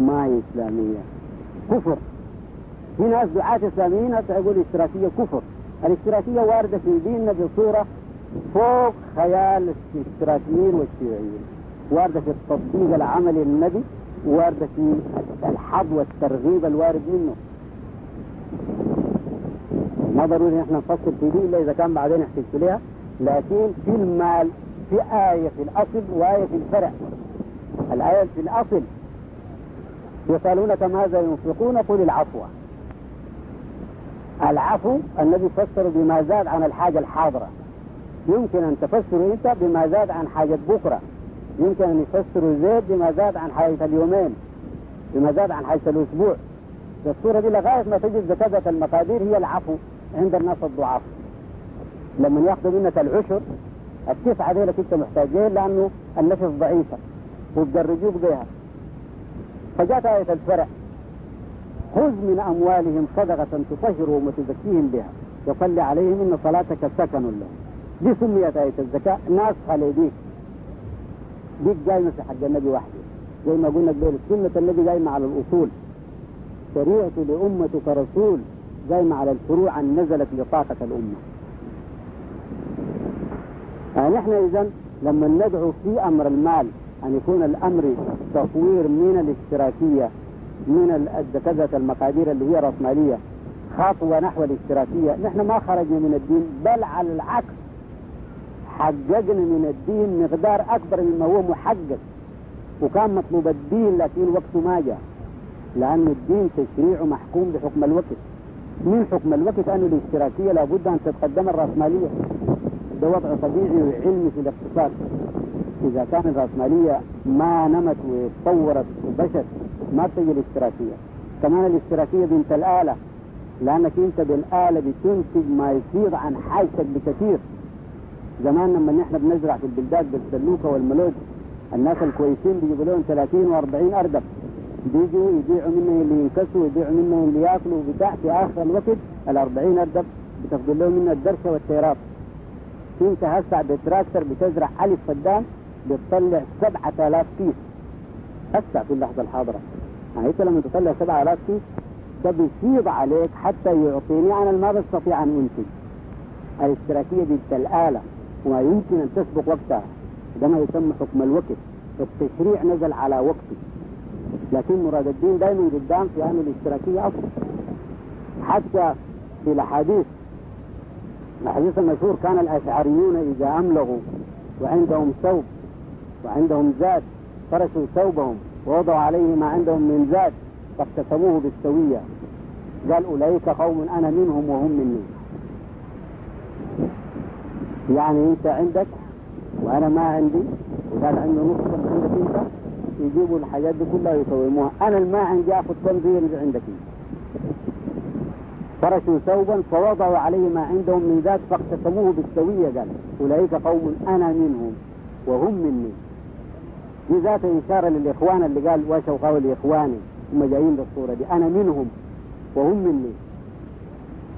ما هي إسلامية. كفر. في ناس دعاة إسلاميين يقول الاشتراكية كفر. الاشتراكية واردة في ديننا بصورة فوق خيال الاشتراكيين والشيوعيين. واردة في التطبيق العملي للنبي واردة في الحظ والترغيب الوارد منه. ما ضروري نحن نفصل في دي إلا إذا كان بعدين نحتاج لها لكن في المال في آية في الأصل وآية في الفرع. الآية في الأصل يسألونك ماذا ينفقون؟ قل العفو. العفو الذي فسر بما زاد عن الحاجة الحاضرة. يمكن أن تفسر أنت بما زاد عن حاجة بكرة. يمكن أن يفسر زيد بما زاد عن حاجة اليومين بما زاد عن حاجة الأسبوع. الصورة دي لغاية ما تجد زكاة المقادير هي العفو. عند الناس الضعاف. لما ياخذوا منك العشر التسعة دي انت محتاجين لأنه النفس ضعيفة وتدرجوك بها فجاءت آية الفرع. خذ من أموالهم صدقة تطهرهم وتزكيهم بها. وصل عليهم إن صلاتك سكن لهم دي سميت آية الزكاة. ناسخة لديك ديك جايمة في حق النبي وحده. زي ما قلنا قبل سنة النبي جايمة على الأصول. شريعة لأمتك رسول. جايمة على الفروع أن نزلت لطاقة الأمة. فنحن إذا لما ندعو في أمر المال أن يكون الأمر تطوير من الاشتراكية من الدكزة المقادير اللي هي رأسمالية خطوة نحو الاشتراكية نحن ما خرجنا من الدين بل على العكس حققنا من الدين مقدار أكبر مما هو محقق. وكان مطلوب الدين لكن وقته ما جاء لأن الدين تشريعه محكوم بحكم الوقت. من حكم الوقت أن الاشتراكية لابد أن تتقدم الرأسمالية ده وضع طبيعي وعلمي في الاقتصاد. إذا كانت الرأسمالية ما نمت وتطورت وبشت ما بتجي الاشتراكية. كمان الاشتراكية بنت الآلة لأنك أنت بالآلة بتنتج ما يفيض عن حاجتك بكثير. زمان لما نحن بنزرع في البلدات بالسلوكة والملوج الناس الكويسين بيجيبوا لهم 30 و40 أردب. بيجوا يبيعوا منه اللي ينكسوا ويبيعوا منه اللي ياكلوا وبتاع في آخر الوقت ال 40 أردب بتاخذ لهم منه الدرشة والتيراب انت هسه بتراكتر بتزرع ألف فدان بتطلع 7000 كيس. هسه في اللحظة الحاضرة. يعني أنت لما تطلع 7000 كيس ده بيفيض عليك حتى يعطيني أنا ما بستطيع أن أنتج. الاشتراكية دي الآلة وما يمكن أن تسبق وقتها. ده ما يسمى حكم الوقت. التشريع نزل على وقته لكن مراد الدين دائما قدام في أن الاشتراكية أفضل حتى في الأحاديث الحديث المشهور كان الأشعريون إذا أملغوا وعندهم ثوب وعندهم زاد فرشوا ثوبهم ووضعوا عليه ما عندهم من زاد فاقتسموه بالسوية. قال أولئك قوم أنا منهم وهم مني. يعني أنت عندك وأنا ما عندي وقال عنده نص من عندك أنت. يجيبوا الحاجات دي كلها ويسوموها أنا الما عندي آخذ كم اللي عندك. فرشوا ثوبا فوضعوا عليه ما عندهم من ذات فاقتسموه بالسوية قال. أولئك قوم أنا منهم وهم مني. دي ذات إشارة للإخوان اللي قال وشوا قول إخواني هم جايين بالصورة دي. أنا منهم وهم مني.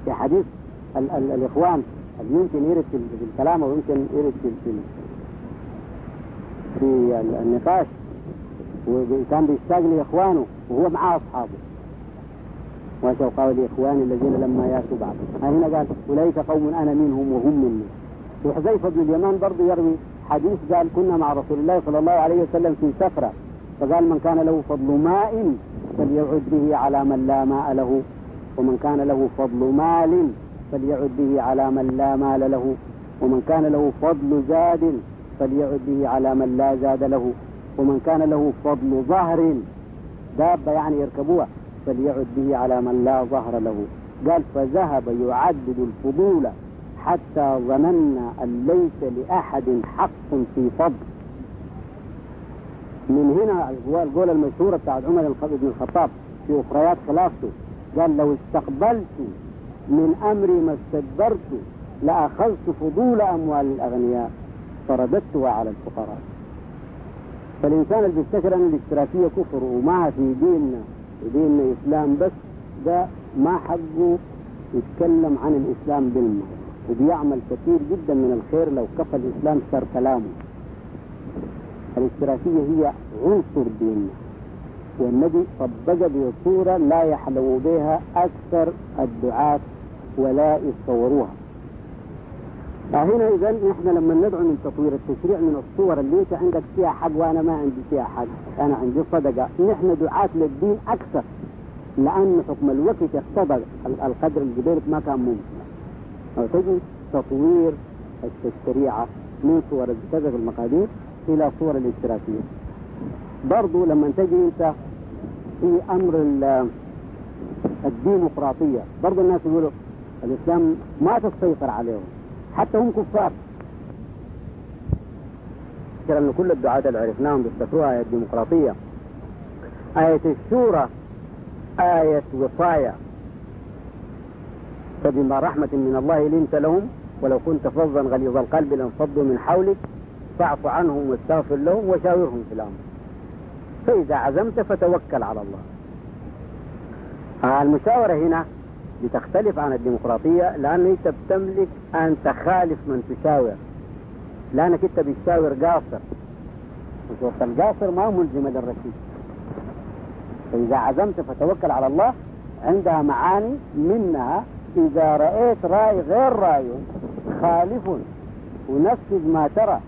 في حديث ال ال الإخوان اللي يمكن يرد في الكلام ويمكن يرد في, في النقاش؟ وكان بيشتاق لإخوانه وهو معاه أصحابه. وشوا قول إخواني الذين لما يأتوا بعد. هنا قال أولئك قوم أنا منهم وهم مني. وحذيفة بن اليمان برضه يروي حديث قال كنا مع رسول الله صلى الله عليه وسلم في سفرة. فقال من كان له فضل ماء فليعد به على من لا ماء له. ومن كان له فضل مال فليعد به على من لا مال له. ومن كان له فضل زاد فليعد به على من لا زاد له. ومن كان له فضل ظهر دابة يعني يركبوها فليعد به على من لا ظهر له. قال فذهب يعدد الفضول حتى ظننا أن ليس لأحد حق في فضل. من هنا هو القول المشهورة بتاعت عمر بن الخطاب في أخريات خلافته. قال لو استقبلت من أمري ما استدبرت لأخذت فضول أموال الأغنياء فرددتها على الفقراء. فالإنسان اللي بيفتكر أن الاشتراكية كفر وما في ديننا وديننا إسلام بس ده ما حقه يتكلم عن الإسلام بالمعنى وبيعمل كثير جدا من الخير لو كفى الإسلام صار كلامه. الاشتراكية هي عنصر ديننا والنبي طبق بصورة لا يحلو بها أكثر الدعاة ولا يتصوروها. فهنا إذا نحن لما ندعو من تطوير التشريع من الصور اللي أنت عندك فيها حق وأنا ما عندي فيها حق. أنا عندي صدقة. نحن دعاة للدين أكثر. لأن حكم الوقت اقتضى القدر الجبيرة ما كان ممكن. أو تجي تطوير الشريعة من صور كذا في المقادير إلى صور الاشتراكية. برضو لما تجي أنت في أمر الديمقراطية برضو الناس يقولوا الإسلام ما تسيطر عليهم. حتى هم كفار. أن كل الدعاة اللي عرفناهم بيفتكروها آية الديمقراطية. آية الشورى آية وصايا فبما رحمة من الله لنت لهم ولو كنت فظا غليظ القلب لانفضوا من حولك فاعف عنهم واستغفر لهم وشاورهم في الأمر. فإذا عزمت فتوكل على الله. المشاورة هنا بتختلف عن الديمقراطية لأن أنت بتملك أن تخالف من تشاور. لأنك أنت بتشاور قاصر. وشوف القاصر ما ملزمة للرشيد. فإذا عزمت فتوكل على الله عندها معاني منها إذا رأيت رأي غير رأي خالف ونفذ ما ترى.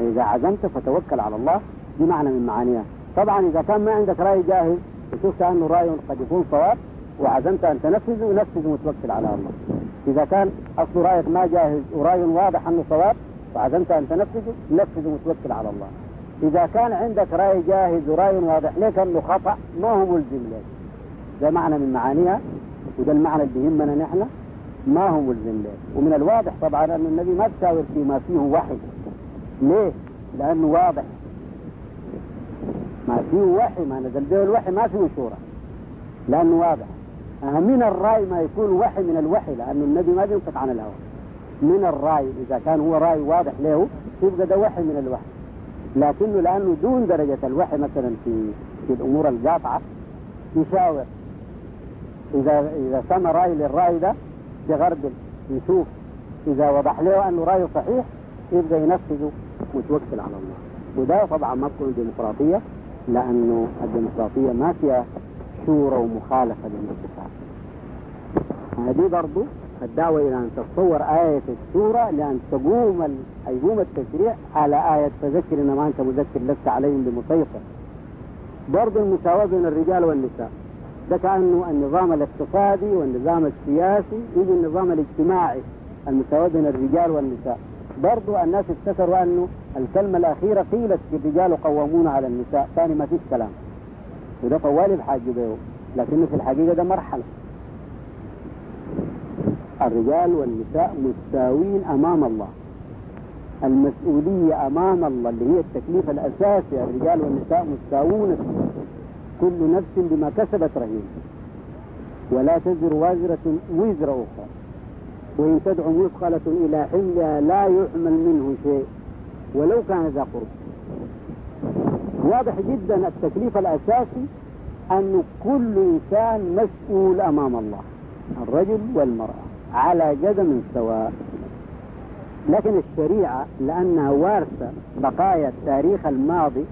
إذا عزمت فتوكل على الله دي معنى من معانيها. طبعا إذا كان ما عندك رأي جاهز وشفت أنه رأي قد يكون صواب وعزمت أن تنفذه نفذه وتوكل على الله. إذا كان أصل رأيك ما جاهز ورأي واضح أنه صواب وعزمت أن تنفذه نفذه وتوكل على الله. إذا كان عندك رأي جاهز ورأي واضح لك أنه خطأ ما هو ملزم لك. ده معنى من معانيها وده المعنى اللي يهمنا نحن ما هو ملزم لك. ومن الواضح طبعا أن النبي ما تشاور فيما فيه وحي. ليه؟ لأنه واضح. ما فيه وحي ما نزل. به الوحي ما فيه شورى. لأنه واضح. من الرأي ما يكون وحي من الوحي لأنه النبي ما بينقطع عن الهوى. من الرأي إذا كان هو رأي واضح له يبقى ده وحي من الوحي. لكنه لأنه دون درجة الوحي مثلا في في الأمور القاطعة يشاور. إذا إذا سمى رأي للرأي ده يغربل يشوف. إذا وضح له أنه رأيه صحيح يبقى ينفذه وتوكل على الله. وده طبعا ما تكون ديمقراطية. لأنه الديمقراطية ما فيها شورى ومخالفة للانتخاب. هذه برضو الدعوة إلى أن تتصور آية الشورى لأن تقوم ال... يقوم التشريع على آية فذكر إنما أنت مذكر لست عليهم بمسيطر. برضو المساواة بين الرجال والنساء. ده كأنه النظام الاقتصادي والنظام السياسي يجي النظام الاجتماعي. المساواة بين الرجال والنساء. برضو الناس افتكروا أنه الكلمة الأخيرة قيلت في الرجال قوامون على النساء. ثاني ما فيش كلام. وده طوالي بحاجة بيه لكنه في الحقيقة ده مرحلة. الرجال والنساء مستاوين أمام الله. المسؤولية أمام الله اللي هي التكليف الأساسي. الرجال والنساء مستاوون كل نفس بما كسبت رهين. ولا تزر وازرة وزر أخرى. وإن تدعو مثقلة إلى حملها لا يحمل منه شيء ولو كان ذا قرب. واضح جدا التكليف الأساسي أن كل إنسان مسؤول أمام الله الرجل والمرأة على قدم سواء. لكن الشريعة لأنها وارثة بقايا التاريخ الماضي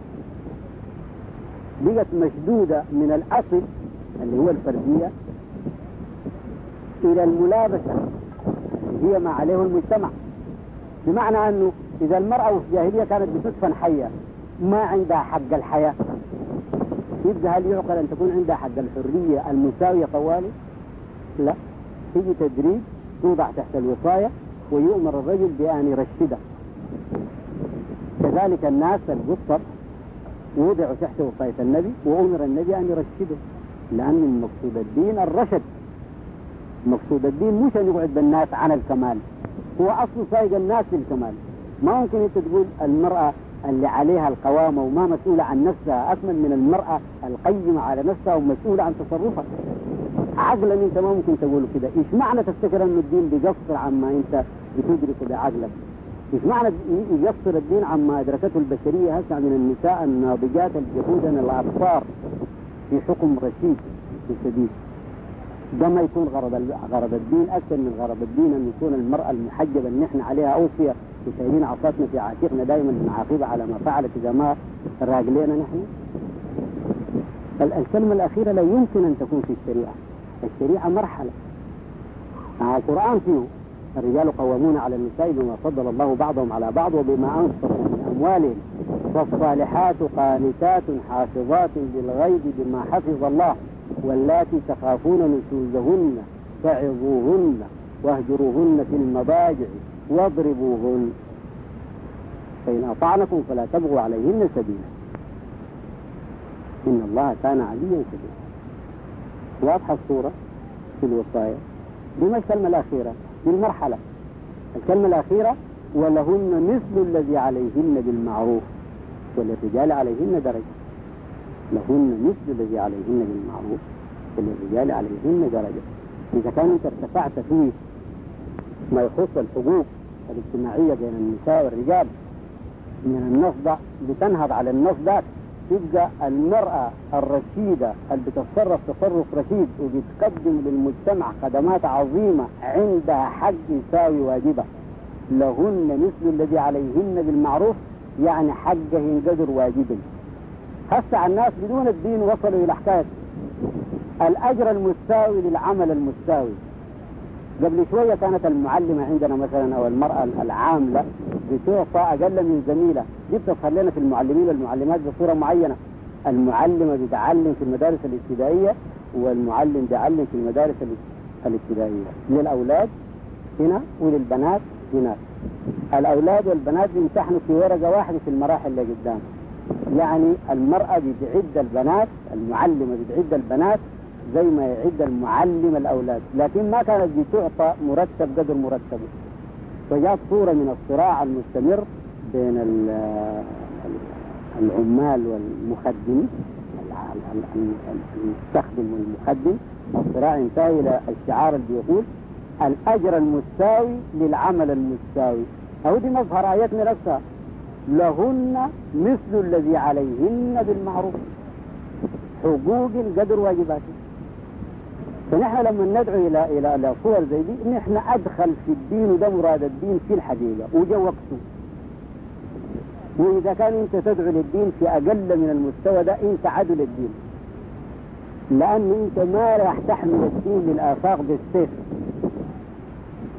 بقت مشدودة من الأصل اللي هو الفردية إلى الملابسة. هي ما عليه المجتمع. بمعنى أنه إذا المرأة في الجاهلية كانت بتدفن حية ما عندها حق الحياة. يبقى هل يعقل أن تكون عندها حق الحرية المساوية طوالي؟ لا. تيجي تدريب توضع تحت الوصاية ويؤمر الرجل بأن يرشده كذلك الناس القصر وضعوا تحت وصاية النبي وأمر النبي أن يرشده. لأن المقصود الدين الرشد. مقصود الدين مش أن يقعد بالناس عن الكمال. هو أصل سايق الناس للكمال. ما ممكن أنت تقول المرأة اللي عليها القوامة وما مسؤولة عن نفسها أكمل من المرأة القيمة على نفسها ومسؤولة عن تصرفها. عقلا أنت ما ممكن تقول كده. إيش معنى تفتكر أن الدين بيقصر عما أنت بتدركه بعقلك؟ إيش معنى يقصر الدين عما أدركته البشرية هسه من النساء الناضجات الجهودا الاطفال في حكم رشيد شديد ده ما يكون غرض غرض الدين. أكثر من غرض الدين أن يكون المرأة المحجبة اللي نحن عليها اوصيه وشايلين عصاتنا في عاتقنا دائما بنعاقبها على ما فعلت إذا ما راجلينا نحن. الكلمة الأخيرة لا يمكن أن تكون في الشريعة. الشريعة مرحلة. مع القرآن فيه. الرجال قوامون على النساء بما فضل الله بعضهم على بعض وبما أنفقوا من أموالهم والصالحات قانتات حافظات للغيب بما حفظ الله. واللاتي تخافون نشوزهن فعظوهن واهجروهن في المضاجع واضربوهن. فإن أطعنكم فلا تبغوا عليهن سبيلا. إن الله كان عليا كبيرا واضحة الصورة في الوصايا. دي ما الكلمة الأخيرة؟ دي المرحلة الكلمة الأخيرة ولهن مثل الذي عليهن بالمعروف وللرجال عليهن درجة. لهن مثل الذي عليهن بالمعروف وللرجال عليهن درجة. إذا كان أنت ارتفعت فيه ما يخص الحقوق الاجتماعية بين النساء والرجال من النص ده بتنهض على النص ده تبقى المرأة الرشيدة اللي بتتصرف تصرف رشيد وبتقدم للمجتمع خدمات عظيمة عندها حق يساوي واجبة لهن مثل الذي عليهن بالمعروف يعني حقهن قدر واجب هسه الناس بدون الدين وصلوا إلى حكاية الأجر المستاوي للعمل المستاوي. قبل شوية كانت المعلمة عندنا مثلا أو المرأة العاملة بتعطى أقل من زميلة. دي بتظهر في المعلمين والمعلمات بصورة معينة. المعلمة بتعلم في المدارس الابتدائية والمعلم بيعلم في المدارس الابتدائية. للأولاد هنا وللبنات هناك الأولاد والبنات بيمتحنوا في ورقة واحدة في المراحل اللي قدام. يعني المرأة بتعد البنات المعلمة بتعد البنات زي ما يعد المعلم الأولاد. لكن ما كانت بتعطى مرتب قدر مرتبه. فجاءت صورة من الصراع المستمر بين العمال والمخدم المستخدم والمخدم. الصراع انتهى إلى الشعار اللي بيقول الأجر المساوي للعمل المساوي أو دي مظهر آياتنا نفسها. لهن مثل الذي عليهن بالمعروف. حقوق قدر واجباته فنحن لما ندعو إلى إلى إلى صور زي دي نحن أدخل في الدين وده مراد الدين في الحقيقة وجا وقته وإذا كان أنت تدعو للدين في أقل من المستوى ده أنت عدو للدين. لأن أنت ما راح تحمل الدين للآفاق بالسيف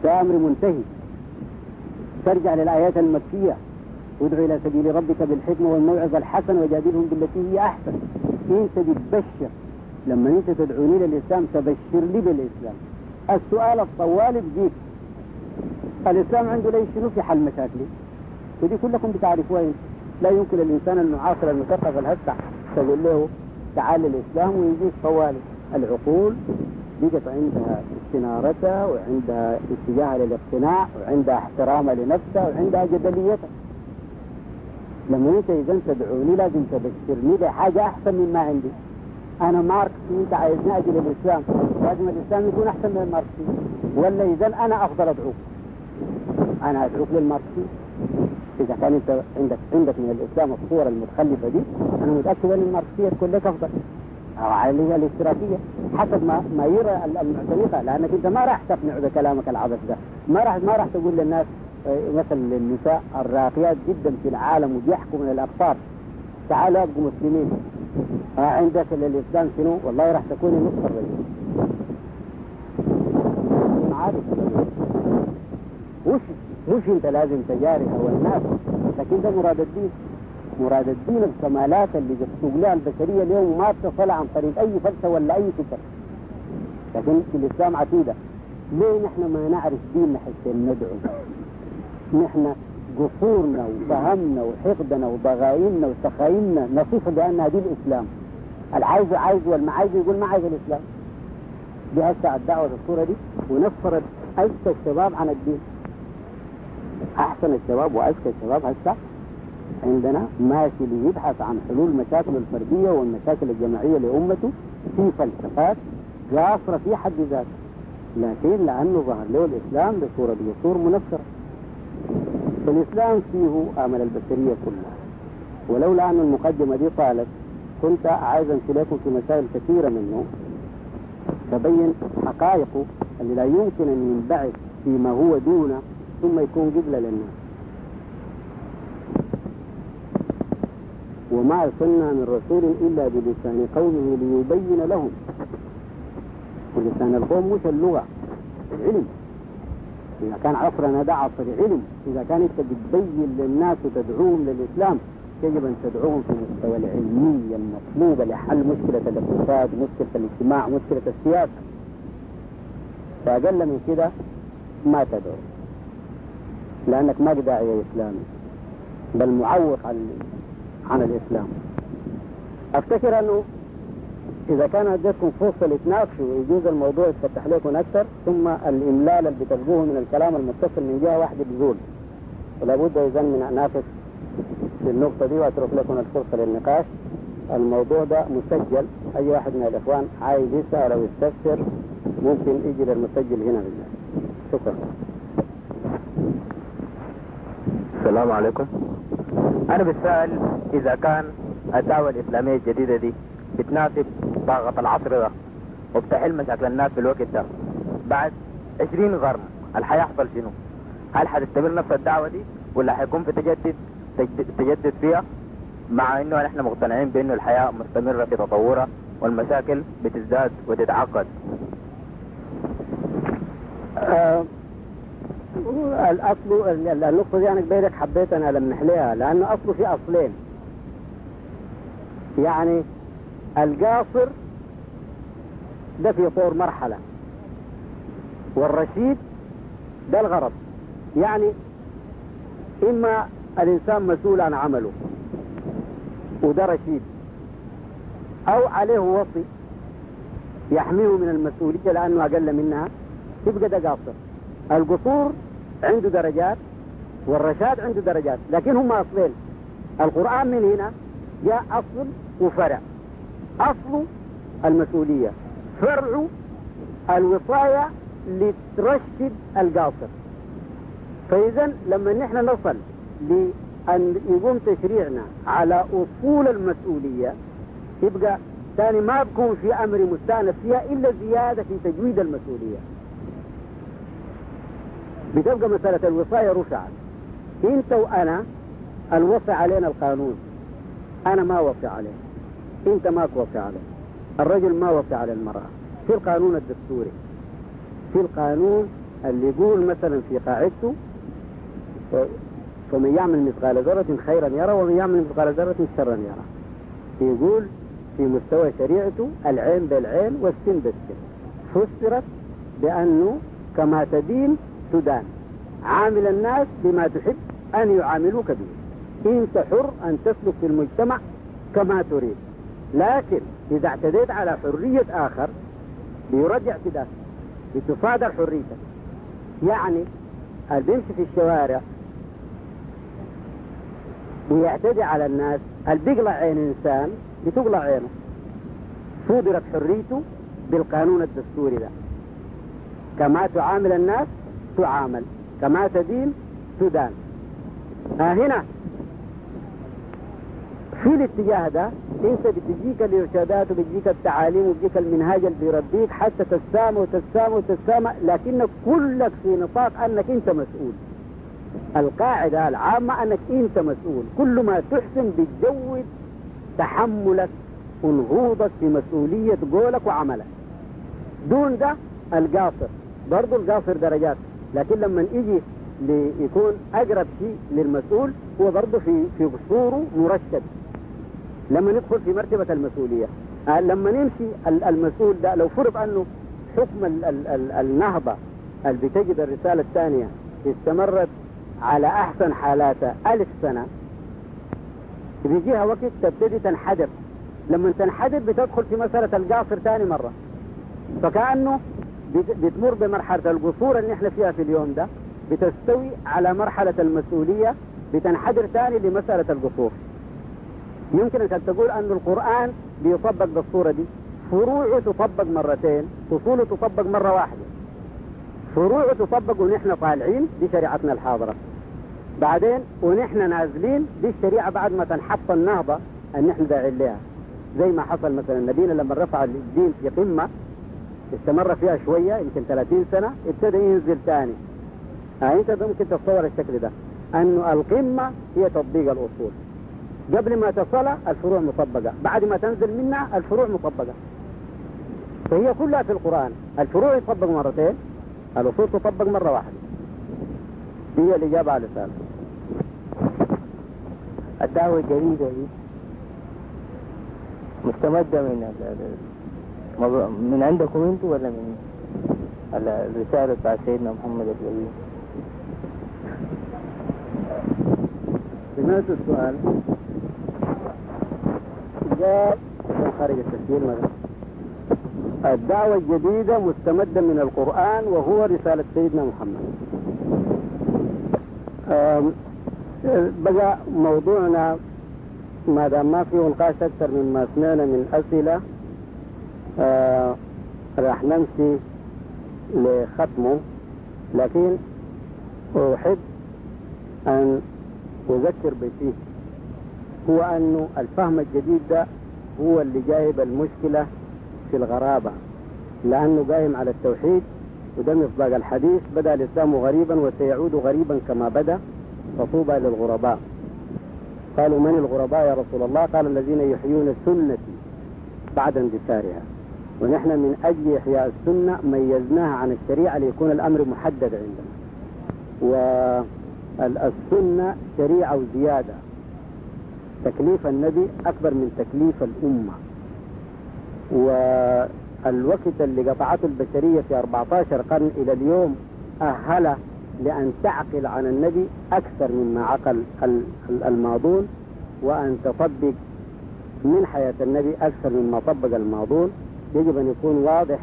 ده أمر منتهي. ترجع للآيات المكية. وادعو إلى سبيل ربك بالحكمة والموعظة الحسنة وجادلهم بالتي هي أحسن. انت بتبشر لما أنت تدعوني للاسلام تبشر لي بالإسلام. السؤال الطوال بجيك الإسلام عنده ليش شنو في حل مشاكلي. ودي كلكم بتعرفوها. لا يمكن الإنسان المعاصر المثقف الهسع تقول له تعال للإسلام ويجيك طوالي العقول بقت عندها استنارتها وعندها اتجاهها للاقتناع وعندها احترامها لنفسها وعندها جدليتها. لما انت اذا تدعوني لازم تبشرني بحاجة احسن مما عندي. أنا ماركسي انت عايزني أجي للاسلام لازم الاسلام يكون احسن من الماركسي ولا اذا أنا افضل ادعوك. أنا ادعوك للماركسي إذا كان انت عندك عندك من الاسلام الصورة المتخلفة دي أنا متأكد إن الماركسيه تكون لك أفضل. أو على الاشتراكيه حسب ما ما يرى المعتنقه لأنك أنت ما راح تقنع بكلامك العبث ده. ما راح ما راح تقول للناس مثلا للنساء الراقيات جدا في العالم وبيحكوا من الاقطار تعالوا ابقوا مسلمين. آه عندك الاسلام شنو؟ والله راح تكوني نصف الرجل عارف. وش مش أنت لازم تجاري هو الناس؟ لكن ده مراد الدين. مراد الدين الكمالات اللي بتسوق لها البشرية اليوم ما بتصل عن طريق أي فلسفة ولا أي فكر. لكن في الإسلام عقيدة. ليه نحن ما نعرف ديننا حتى ندعو؟ نحن قصورنا وفهمنا وحقدنا وضغائننا وسخايننا نصف بأنها دي الإسلام. العايز عايز والما عايز يقول ما عايز الإسلام. هسه الدعوة الصورة دي ونفرت أذكى الشباب عن الدين. أحسن الشباب وأذكى الشباب هسه عندنا ماشي ليبحث عن حلول المشاكل الفردية والمشاكل الجماعية لأمته في فلسفات قاصرة في حد ذاته لكن لأنه ظهر له الإسلام بصورة بصور منفرة. فالإسلام فيه آمل البشرية كلها. ولولا أن المقدمة دي طالت كنت عايز أمشي لكم في مسائل كثيرة منه تبين حقائقه اللي لا يمكن أن ينبعث فيما هو دونه ثم يكون قبلة للناس. وما أرسلنا من رسول إلا بلسان قومه ليبين لهم. ولسان القوم مش اللغة العلم. إذا كان عصرنا ده عصر علم إذا كان أنت بتبين للناس وتدعوهم للإسلام يجب أن تدعوهم في المستوى العلمي المطلوب لحل مشكلة الاقتصاد مشكلة الاجتماع مشكلة السياسة. فأقل من كده ما تدعو. لأنك ما داعية إسلامي بل معوق عن الإسلام. أفتكر أنه إذا كان اديتكم فرصة لتناقشوا ويجوز الموضوع يتفتح لكم أكثر ثم الإملال اللي بتلقوه من الكلام المتصل من جهة واحدة بزول ولا بد إذا من أنافس في النقطة دي وأترك لكم الفرصة للنقاش. الموضوع ده مسجل. أي واحد من الإخوان عايز يسأل أو يستفسر ممكن يجي للمسجل هنا بالله شكرا. السلام عليكم. أنا بسأل إذا كان الدعوة الإسلامية الجديدة دي بتناسب ضغط العصر ده. وبتحل مشاكل الناس في الوقت ده. بعد 20 قرن هل حيحصل شنو؟ هل حتستمر نفس الدعوة دي؟ ولا حيكون في تجدد تجدد فيها؟ مع إنه نحن مقتنعين بإنه الحياة مستمرة في تطورها والمشاكل بتزداد وتتعقد. آه الاصل ال- النقطة دي أنا قبيلك حبيت أنا ألمح لها لأنه اصله في أصلين. يعني القاصر ده في طور مرحلة. والرشيد ده الغرض. يعني إما الإنسان مسؤول عن عمله وده رشيد. أو عليه وصي يحميه من المسؤولية لأنه أقل منها يبقى ده قاصر. القصور عنده درجات والرشاد عنده درجات لكن هم أصلين. القرآن من هنا جاء أصل وفرع. اصله المسؤولية فرعه الوصاية لترشد القاصر. فإذا لما نحن نصل لأن يقوم تشريعنا على أصول المسؤولية يبقى ثاني ما بكون في أمر مستأنس فيها إلا زيادة في تجويد المسؤولية. بتبقى مسألة الوصاية رفعت. أنت وأنا الوصي علينا القانون. أنا ما وصي عليه. انت ما توصي عليه الرجل ما وصي على المرأة. في القانون الدستوري. في القانون اللي يقول مثلا في قاعدته فمن يعمل مثقال ذرة خيرا يرى ومن يعمل مثقال ذرة شرا يرى. يقول في مستوى شريعته العين بالعين والسن بالسن. فسرت بأنه كما تدين تدان. عامل الناس بما تحب أن يعاملوك به. أنت حر أن تسلك في المجتمع كما تريد. لكن إذا اعتديت على حرية آخر بيرجع اعتداء بتصادر حريتك. يعني اللي بيمشي في الشوارع؟ ويعتدي على الناس؟ اللي بيقلع عين إنسان؟ بتقلع عينه. صودرت حريته بالقانون الدستوري ده. كما تعامل الناس تعامل. كما تدين تدان. آه هنا. في الاتجاه ده انت بتجيك الارشادات وبتجيك التعاليم وبيجيك المنهاج اللي بيربيك حتى تسامى وتسامى وتسامى لكنك كلك في نطاق أنك انت مسؤول. القاعدة العامة أنك انت مسؤول. كل ما تحسن بتجود تحملك ونهوضك في مسؤولية قولك وعملك. دون ده القاصر. برضو القاصر درجات. لكن لما يجي ليكون أقرب شيء للمسؤول هو برضه في في قصوره مرشد. لما ندخل في مرتبة المسؤولية. آه لما نمشي ال- المسؤول ده لو فرض أنه حكم ال ال ال النهضة اللي بتجد الرسالة الثانية استمرت على أحسن حالاتها ألف سنة بيجيها وقت تبتدي تنحدر. لما تنحدر بتدخل في مسألة القاصر ثاني مرة. فكأنه بت- بتمر بمرحلة القصور اللي إحنا فيها في اليوم ده بتستوي على مرحلة المسؤولية بتنحدر ثاني لمسألة القصور. يمكن أن تقول أن القرآن بيطبق بالصورة دي. فروعه تطبق مرتين أصوله تطبق مرة واحدة. فروعه تطبق ونحن طالعين دي شريعتنا الحاضرة. بعدين ونحن نازلين دي الشريعة بعد ما تنحط النهضة أن نحن داعين لها زي ما حصل مثلا نبينا لما رفع الدين في قمة استمر فيها شوية يمكن 30 سنة ابتدى ينزل ثاني آه انت ممكن تتصور الشكل ده أنه القمة هي تطبيق الأصول. قبل ما تصل الفروع مطبقة بعد ما تنزل منها الفروع مطبقة فهي كلها في القرآن. الفروع يطبق مرتين الأصول تطبق مرة واحدة. هي الإجابة على السؤال. الدعوة الجديدة دي. مستمدة من من عندكم أنتوا ولا من ال- الرسالة بتاع سيدنا محمد النبي سمعت السؤال. خارج التسجيل مثلا الدعوة الجديدة مستمدة من القرآن وهو رسالة سيدنا محمد. بقى موضوعنا ما دام ما فيه نقاش أكثر مما سمعنا من أسئلة آه، راح نمشي لختمه. لكن أحب أن أذكر بشيء هو أنه الفهم الجديد ده هو اللي جايب المشكلة في الغرابة لأنه قايم على التوحيد وده مصداق الحديث بدأ الإسلام غريبا وسيعود غريبا كما بدأ فطوبى للغرباء. قالوا من الغرباء يا رسول الله؟ قال الذين يحيون سنتي بعد اندثارها. ونحن من أجل إحياء السنة ميزناها عن الشريعة ليكون الأمر محدد عندنا. والسنة شريعة وزيادة. تكليف النبي أكبر من تكليف الأمة. والوقت اللي قطعته البشرية في 14 قرن إلى اليوم أهل لأن تعقل عن النبي أكثر مما عقل الماضون وأن تطبق من حياة النبي أكثر مما طبق الماضون. يجب أن يكون واضح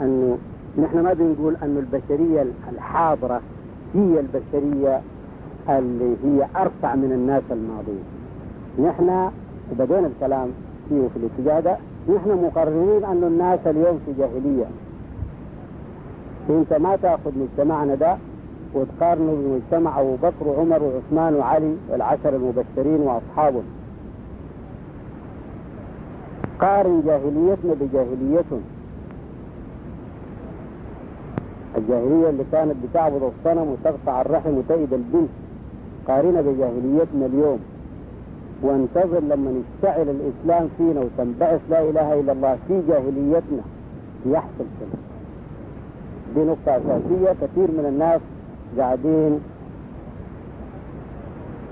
أنه نحن ما بنقول أن البشرية الحاضرة هي البشرية اللي هي أرفع من الناس الماضيين نحن وبدينا الكلام فيه في الاتجاه ده نحن مقررين أن الناس اليوم في جاهلية. انت ما تأخذ مجتمعنا ده وتقارنه بمجتمع أبو بكر وعمر وعثمان وعلي والعشر المبشرين وأصحابهم. قارن جاهليتنا بجاهليتهم. الجاهلية اللي كانت بتعبد الصنم وتقطع الرحم وتأيد البنت قارنها بجاهليتنا اليوم. وانتظر لما يشتعل الإسلام فينا وتنبعث لا إله إلا الله في جاهليتنا يحصل كده. دي نقطة أساسية. كثير من الناس قاعدين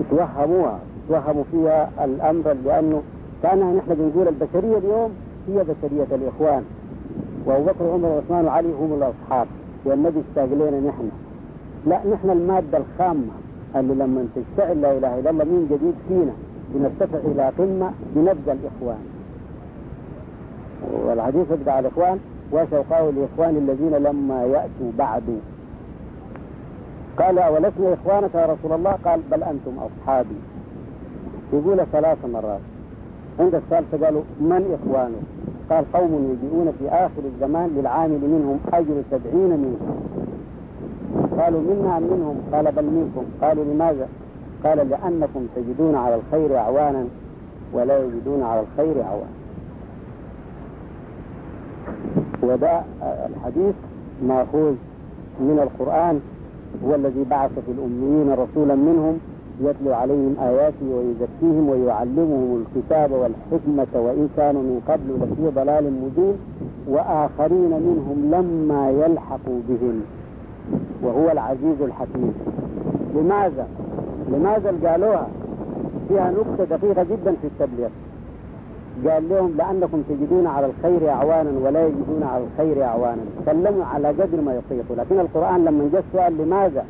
يتوهموها يتوهموا فيها الأمر لأنه كان نحن بنقول البشرية اليوم هي بشرية الإخوان. وأبو بكر وعمر وعثمان وعلي هم الأصحاب والنبي اشتاق لنا نحن. لا نحن المادة الخامة اللي لما تشتعل لا إله إلا الله من جديد فينا. بنرتفع إلى قمة بنبقى الإخوان. والحديث بتاع الإخوان وشوقاه الإخوان الذين لما يأتوا بعد. قال ولسنا إخوانك يا رسول الله؟ قال بل أنتم أصحابي. يقول ثلاث مرات. عند الثالثة قالوا من إخوانه قال قوم يجيئون في آخر الزمان للعامل منهم أجر سبعين منهم. قالوا منا أم منهم؟ قال بل منكم. قالوا لماذا؟ قال لأنكم تجدون على الخير أعوانا ولا يجدون على الخير أعوانا. وده الحديث ماخوذ من القرآن هو الذي بعث في الأميين رسولا منهم يتلو عليهم آياته ويزكيهم ويعلمهم الكتاب والحكمة وإن كانوا من قبل لفي ضلال مبين وآخرين منهم لما يلحقوا بهم. وهو العزيز الحكيم. لماذا؟ لماذا قالوها؟ فيها نقطة دقيقة جدا في التبليغ. قال لهم لأنكم تجدون على الخير أعوانا ولا يجدون على الخير أعوانا. تكلموا على قدر ما يطيقوا. لكن القرآن لما جاء السؤال لماذا؟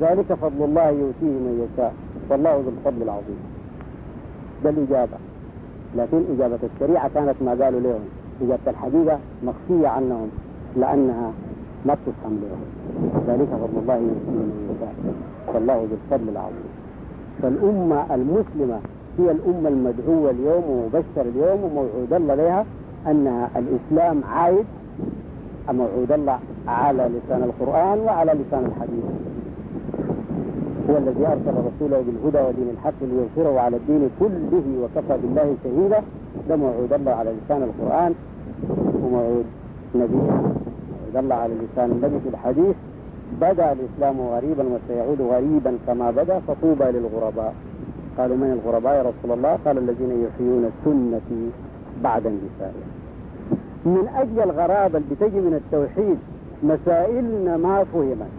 ذلك فضل الله يؤتيه من يشاء. والله ذو الفضل العظيم. ده الإجابة. لكن إجابة الشريعة كانت ما قالوا لهم. إجابة الحقيقة مخفية عنهم. لأنها ما بتفهم لهم ذلك فضل الله يؤتيه من يشاء والله ذو الفضل العظيم. فالأمة المسلمة هي الأمة المدعوة اليوم ومبشر اليوم وموعود الله لها أنها الإسلام عايد موعود الله على لسان القرآن وعلى لسان الحديث. هو الذي أرسل رسوله بالهدى ودين الحق ليظهره على الدين كله وكفى بالله شهيدا. ده موعود الله على لسان القرآن وموعود نبينا. الله على لسان النبي في الحديث بدأ الإسلام غريبا وسيعود غريبا كما بدأ فطوبى للغرباء. قالوا من الغرباء يا رسول الله؟ قال الذين يحيون سنتي بعد اندثارها من أجل الغرابة اللي بتجي من التوحيد مسائلنا ما فهمت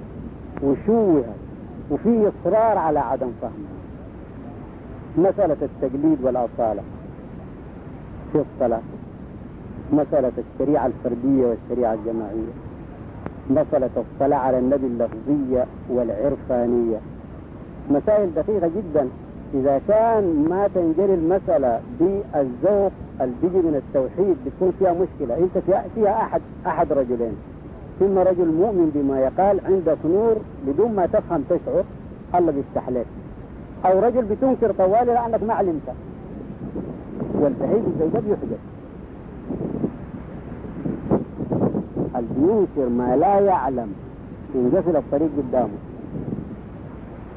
وشوهت وفي إصرار على عدم فهمها. مسألة التقليد والأصالة في الصلاة. مسألة الشريعة الفردية والشريعة الجماعية. مسألة الصلاة على النبي اللفظية والعرفانية. مسائل دقيقة جدا. إذا كان ما تنجلي المسألة بالذوق اللي من التوحيد بتكون فيها مشكلة. أنت فيها, فيها أحد أحد رجلين. إما رجل مؤمن بما يقال عندك نور بدون ما تفهم تشعر الله بيفتح لك. أو رجل بتنكر طوالي لأنك ما علمت والبعيد زي ده بيحدث اللي بينكر ما لا يعلم ينقفل الطريق قدامه.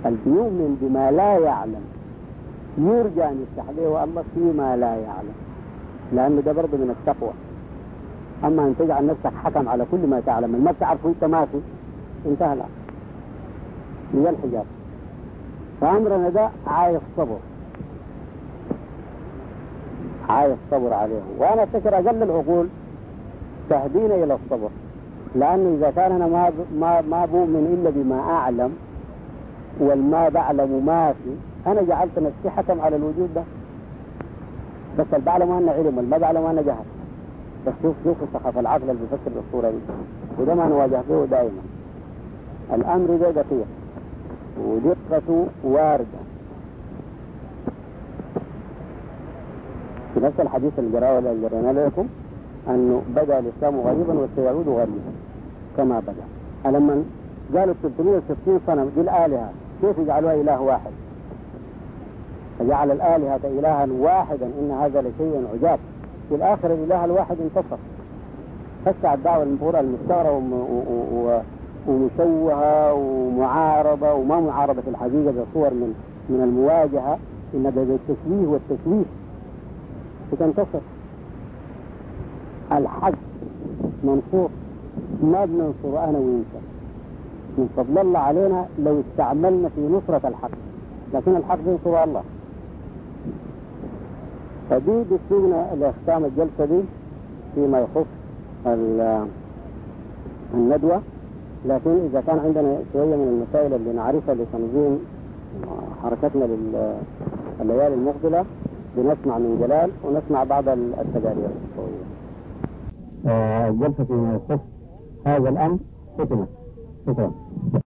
اللي بيؤمن بما لا يعلم يرجى أن يفتح له الله فيما لا يعلم لأنه ده برضه من التقوى. أما أن تجعل نفسك حكم على كل ما تعلم ما بتعرفه أنت ما في انتهى الأمر. هي الحجاب. فأمرنا ده عايز صبر. عايز صبر عليهم. وأنا أفتكر أقل العقول تهدينا إلى الصبر. لأنه إذا كان أنا ما ما ما بؤمن إلا بما أعلم والما بعلم ما في أنا جعلت نفسي حكم على الوجود ده. بس اللي بعلم أنا علم والما بعلم أنا جهل. بس شوف شوف سخف العقل اللي بيفكر بالصورة دي. وده ما نواجه به دائما الأمر ده دقيق. ودقته واردة. في نفس الحديث قراه اللي قريناه لكم أنه بدأ الإسلام غريبا وسيعود غريبا كما بدأ. لما قالوا 360 صنم دي الآلهة. كيف يجعلوها إله واحد؟ فجعل الآلهة إلها واحدا إن هذا لشيء عجاب. في الآخر الإله الواحد انتصر. فسع الدعوة المفروضة المستغرة ومشوهة ومعارضة وما معارضة في الحقيقة بصور من من المواجهة إن ده التشويه والتشويش بتنتصر الحق منصور ما بننصر أنا وإنت من فضل الله علينا لو استعملنا في نصرة الحق لكن الحق بينصر الله. فدي بتسوقنا لختام الجلسة دي فيما يخص ال- الندوة. لكن إذا كان عندنا شوية من المسائل اللي نعرفها لتنظيم حركتنا لليالي المقبلة بنسمع من جلال ونسمع بعض التقارير الصوتية. آه، الجلسة فيما يخص هذا الأمر ختمت شكرا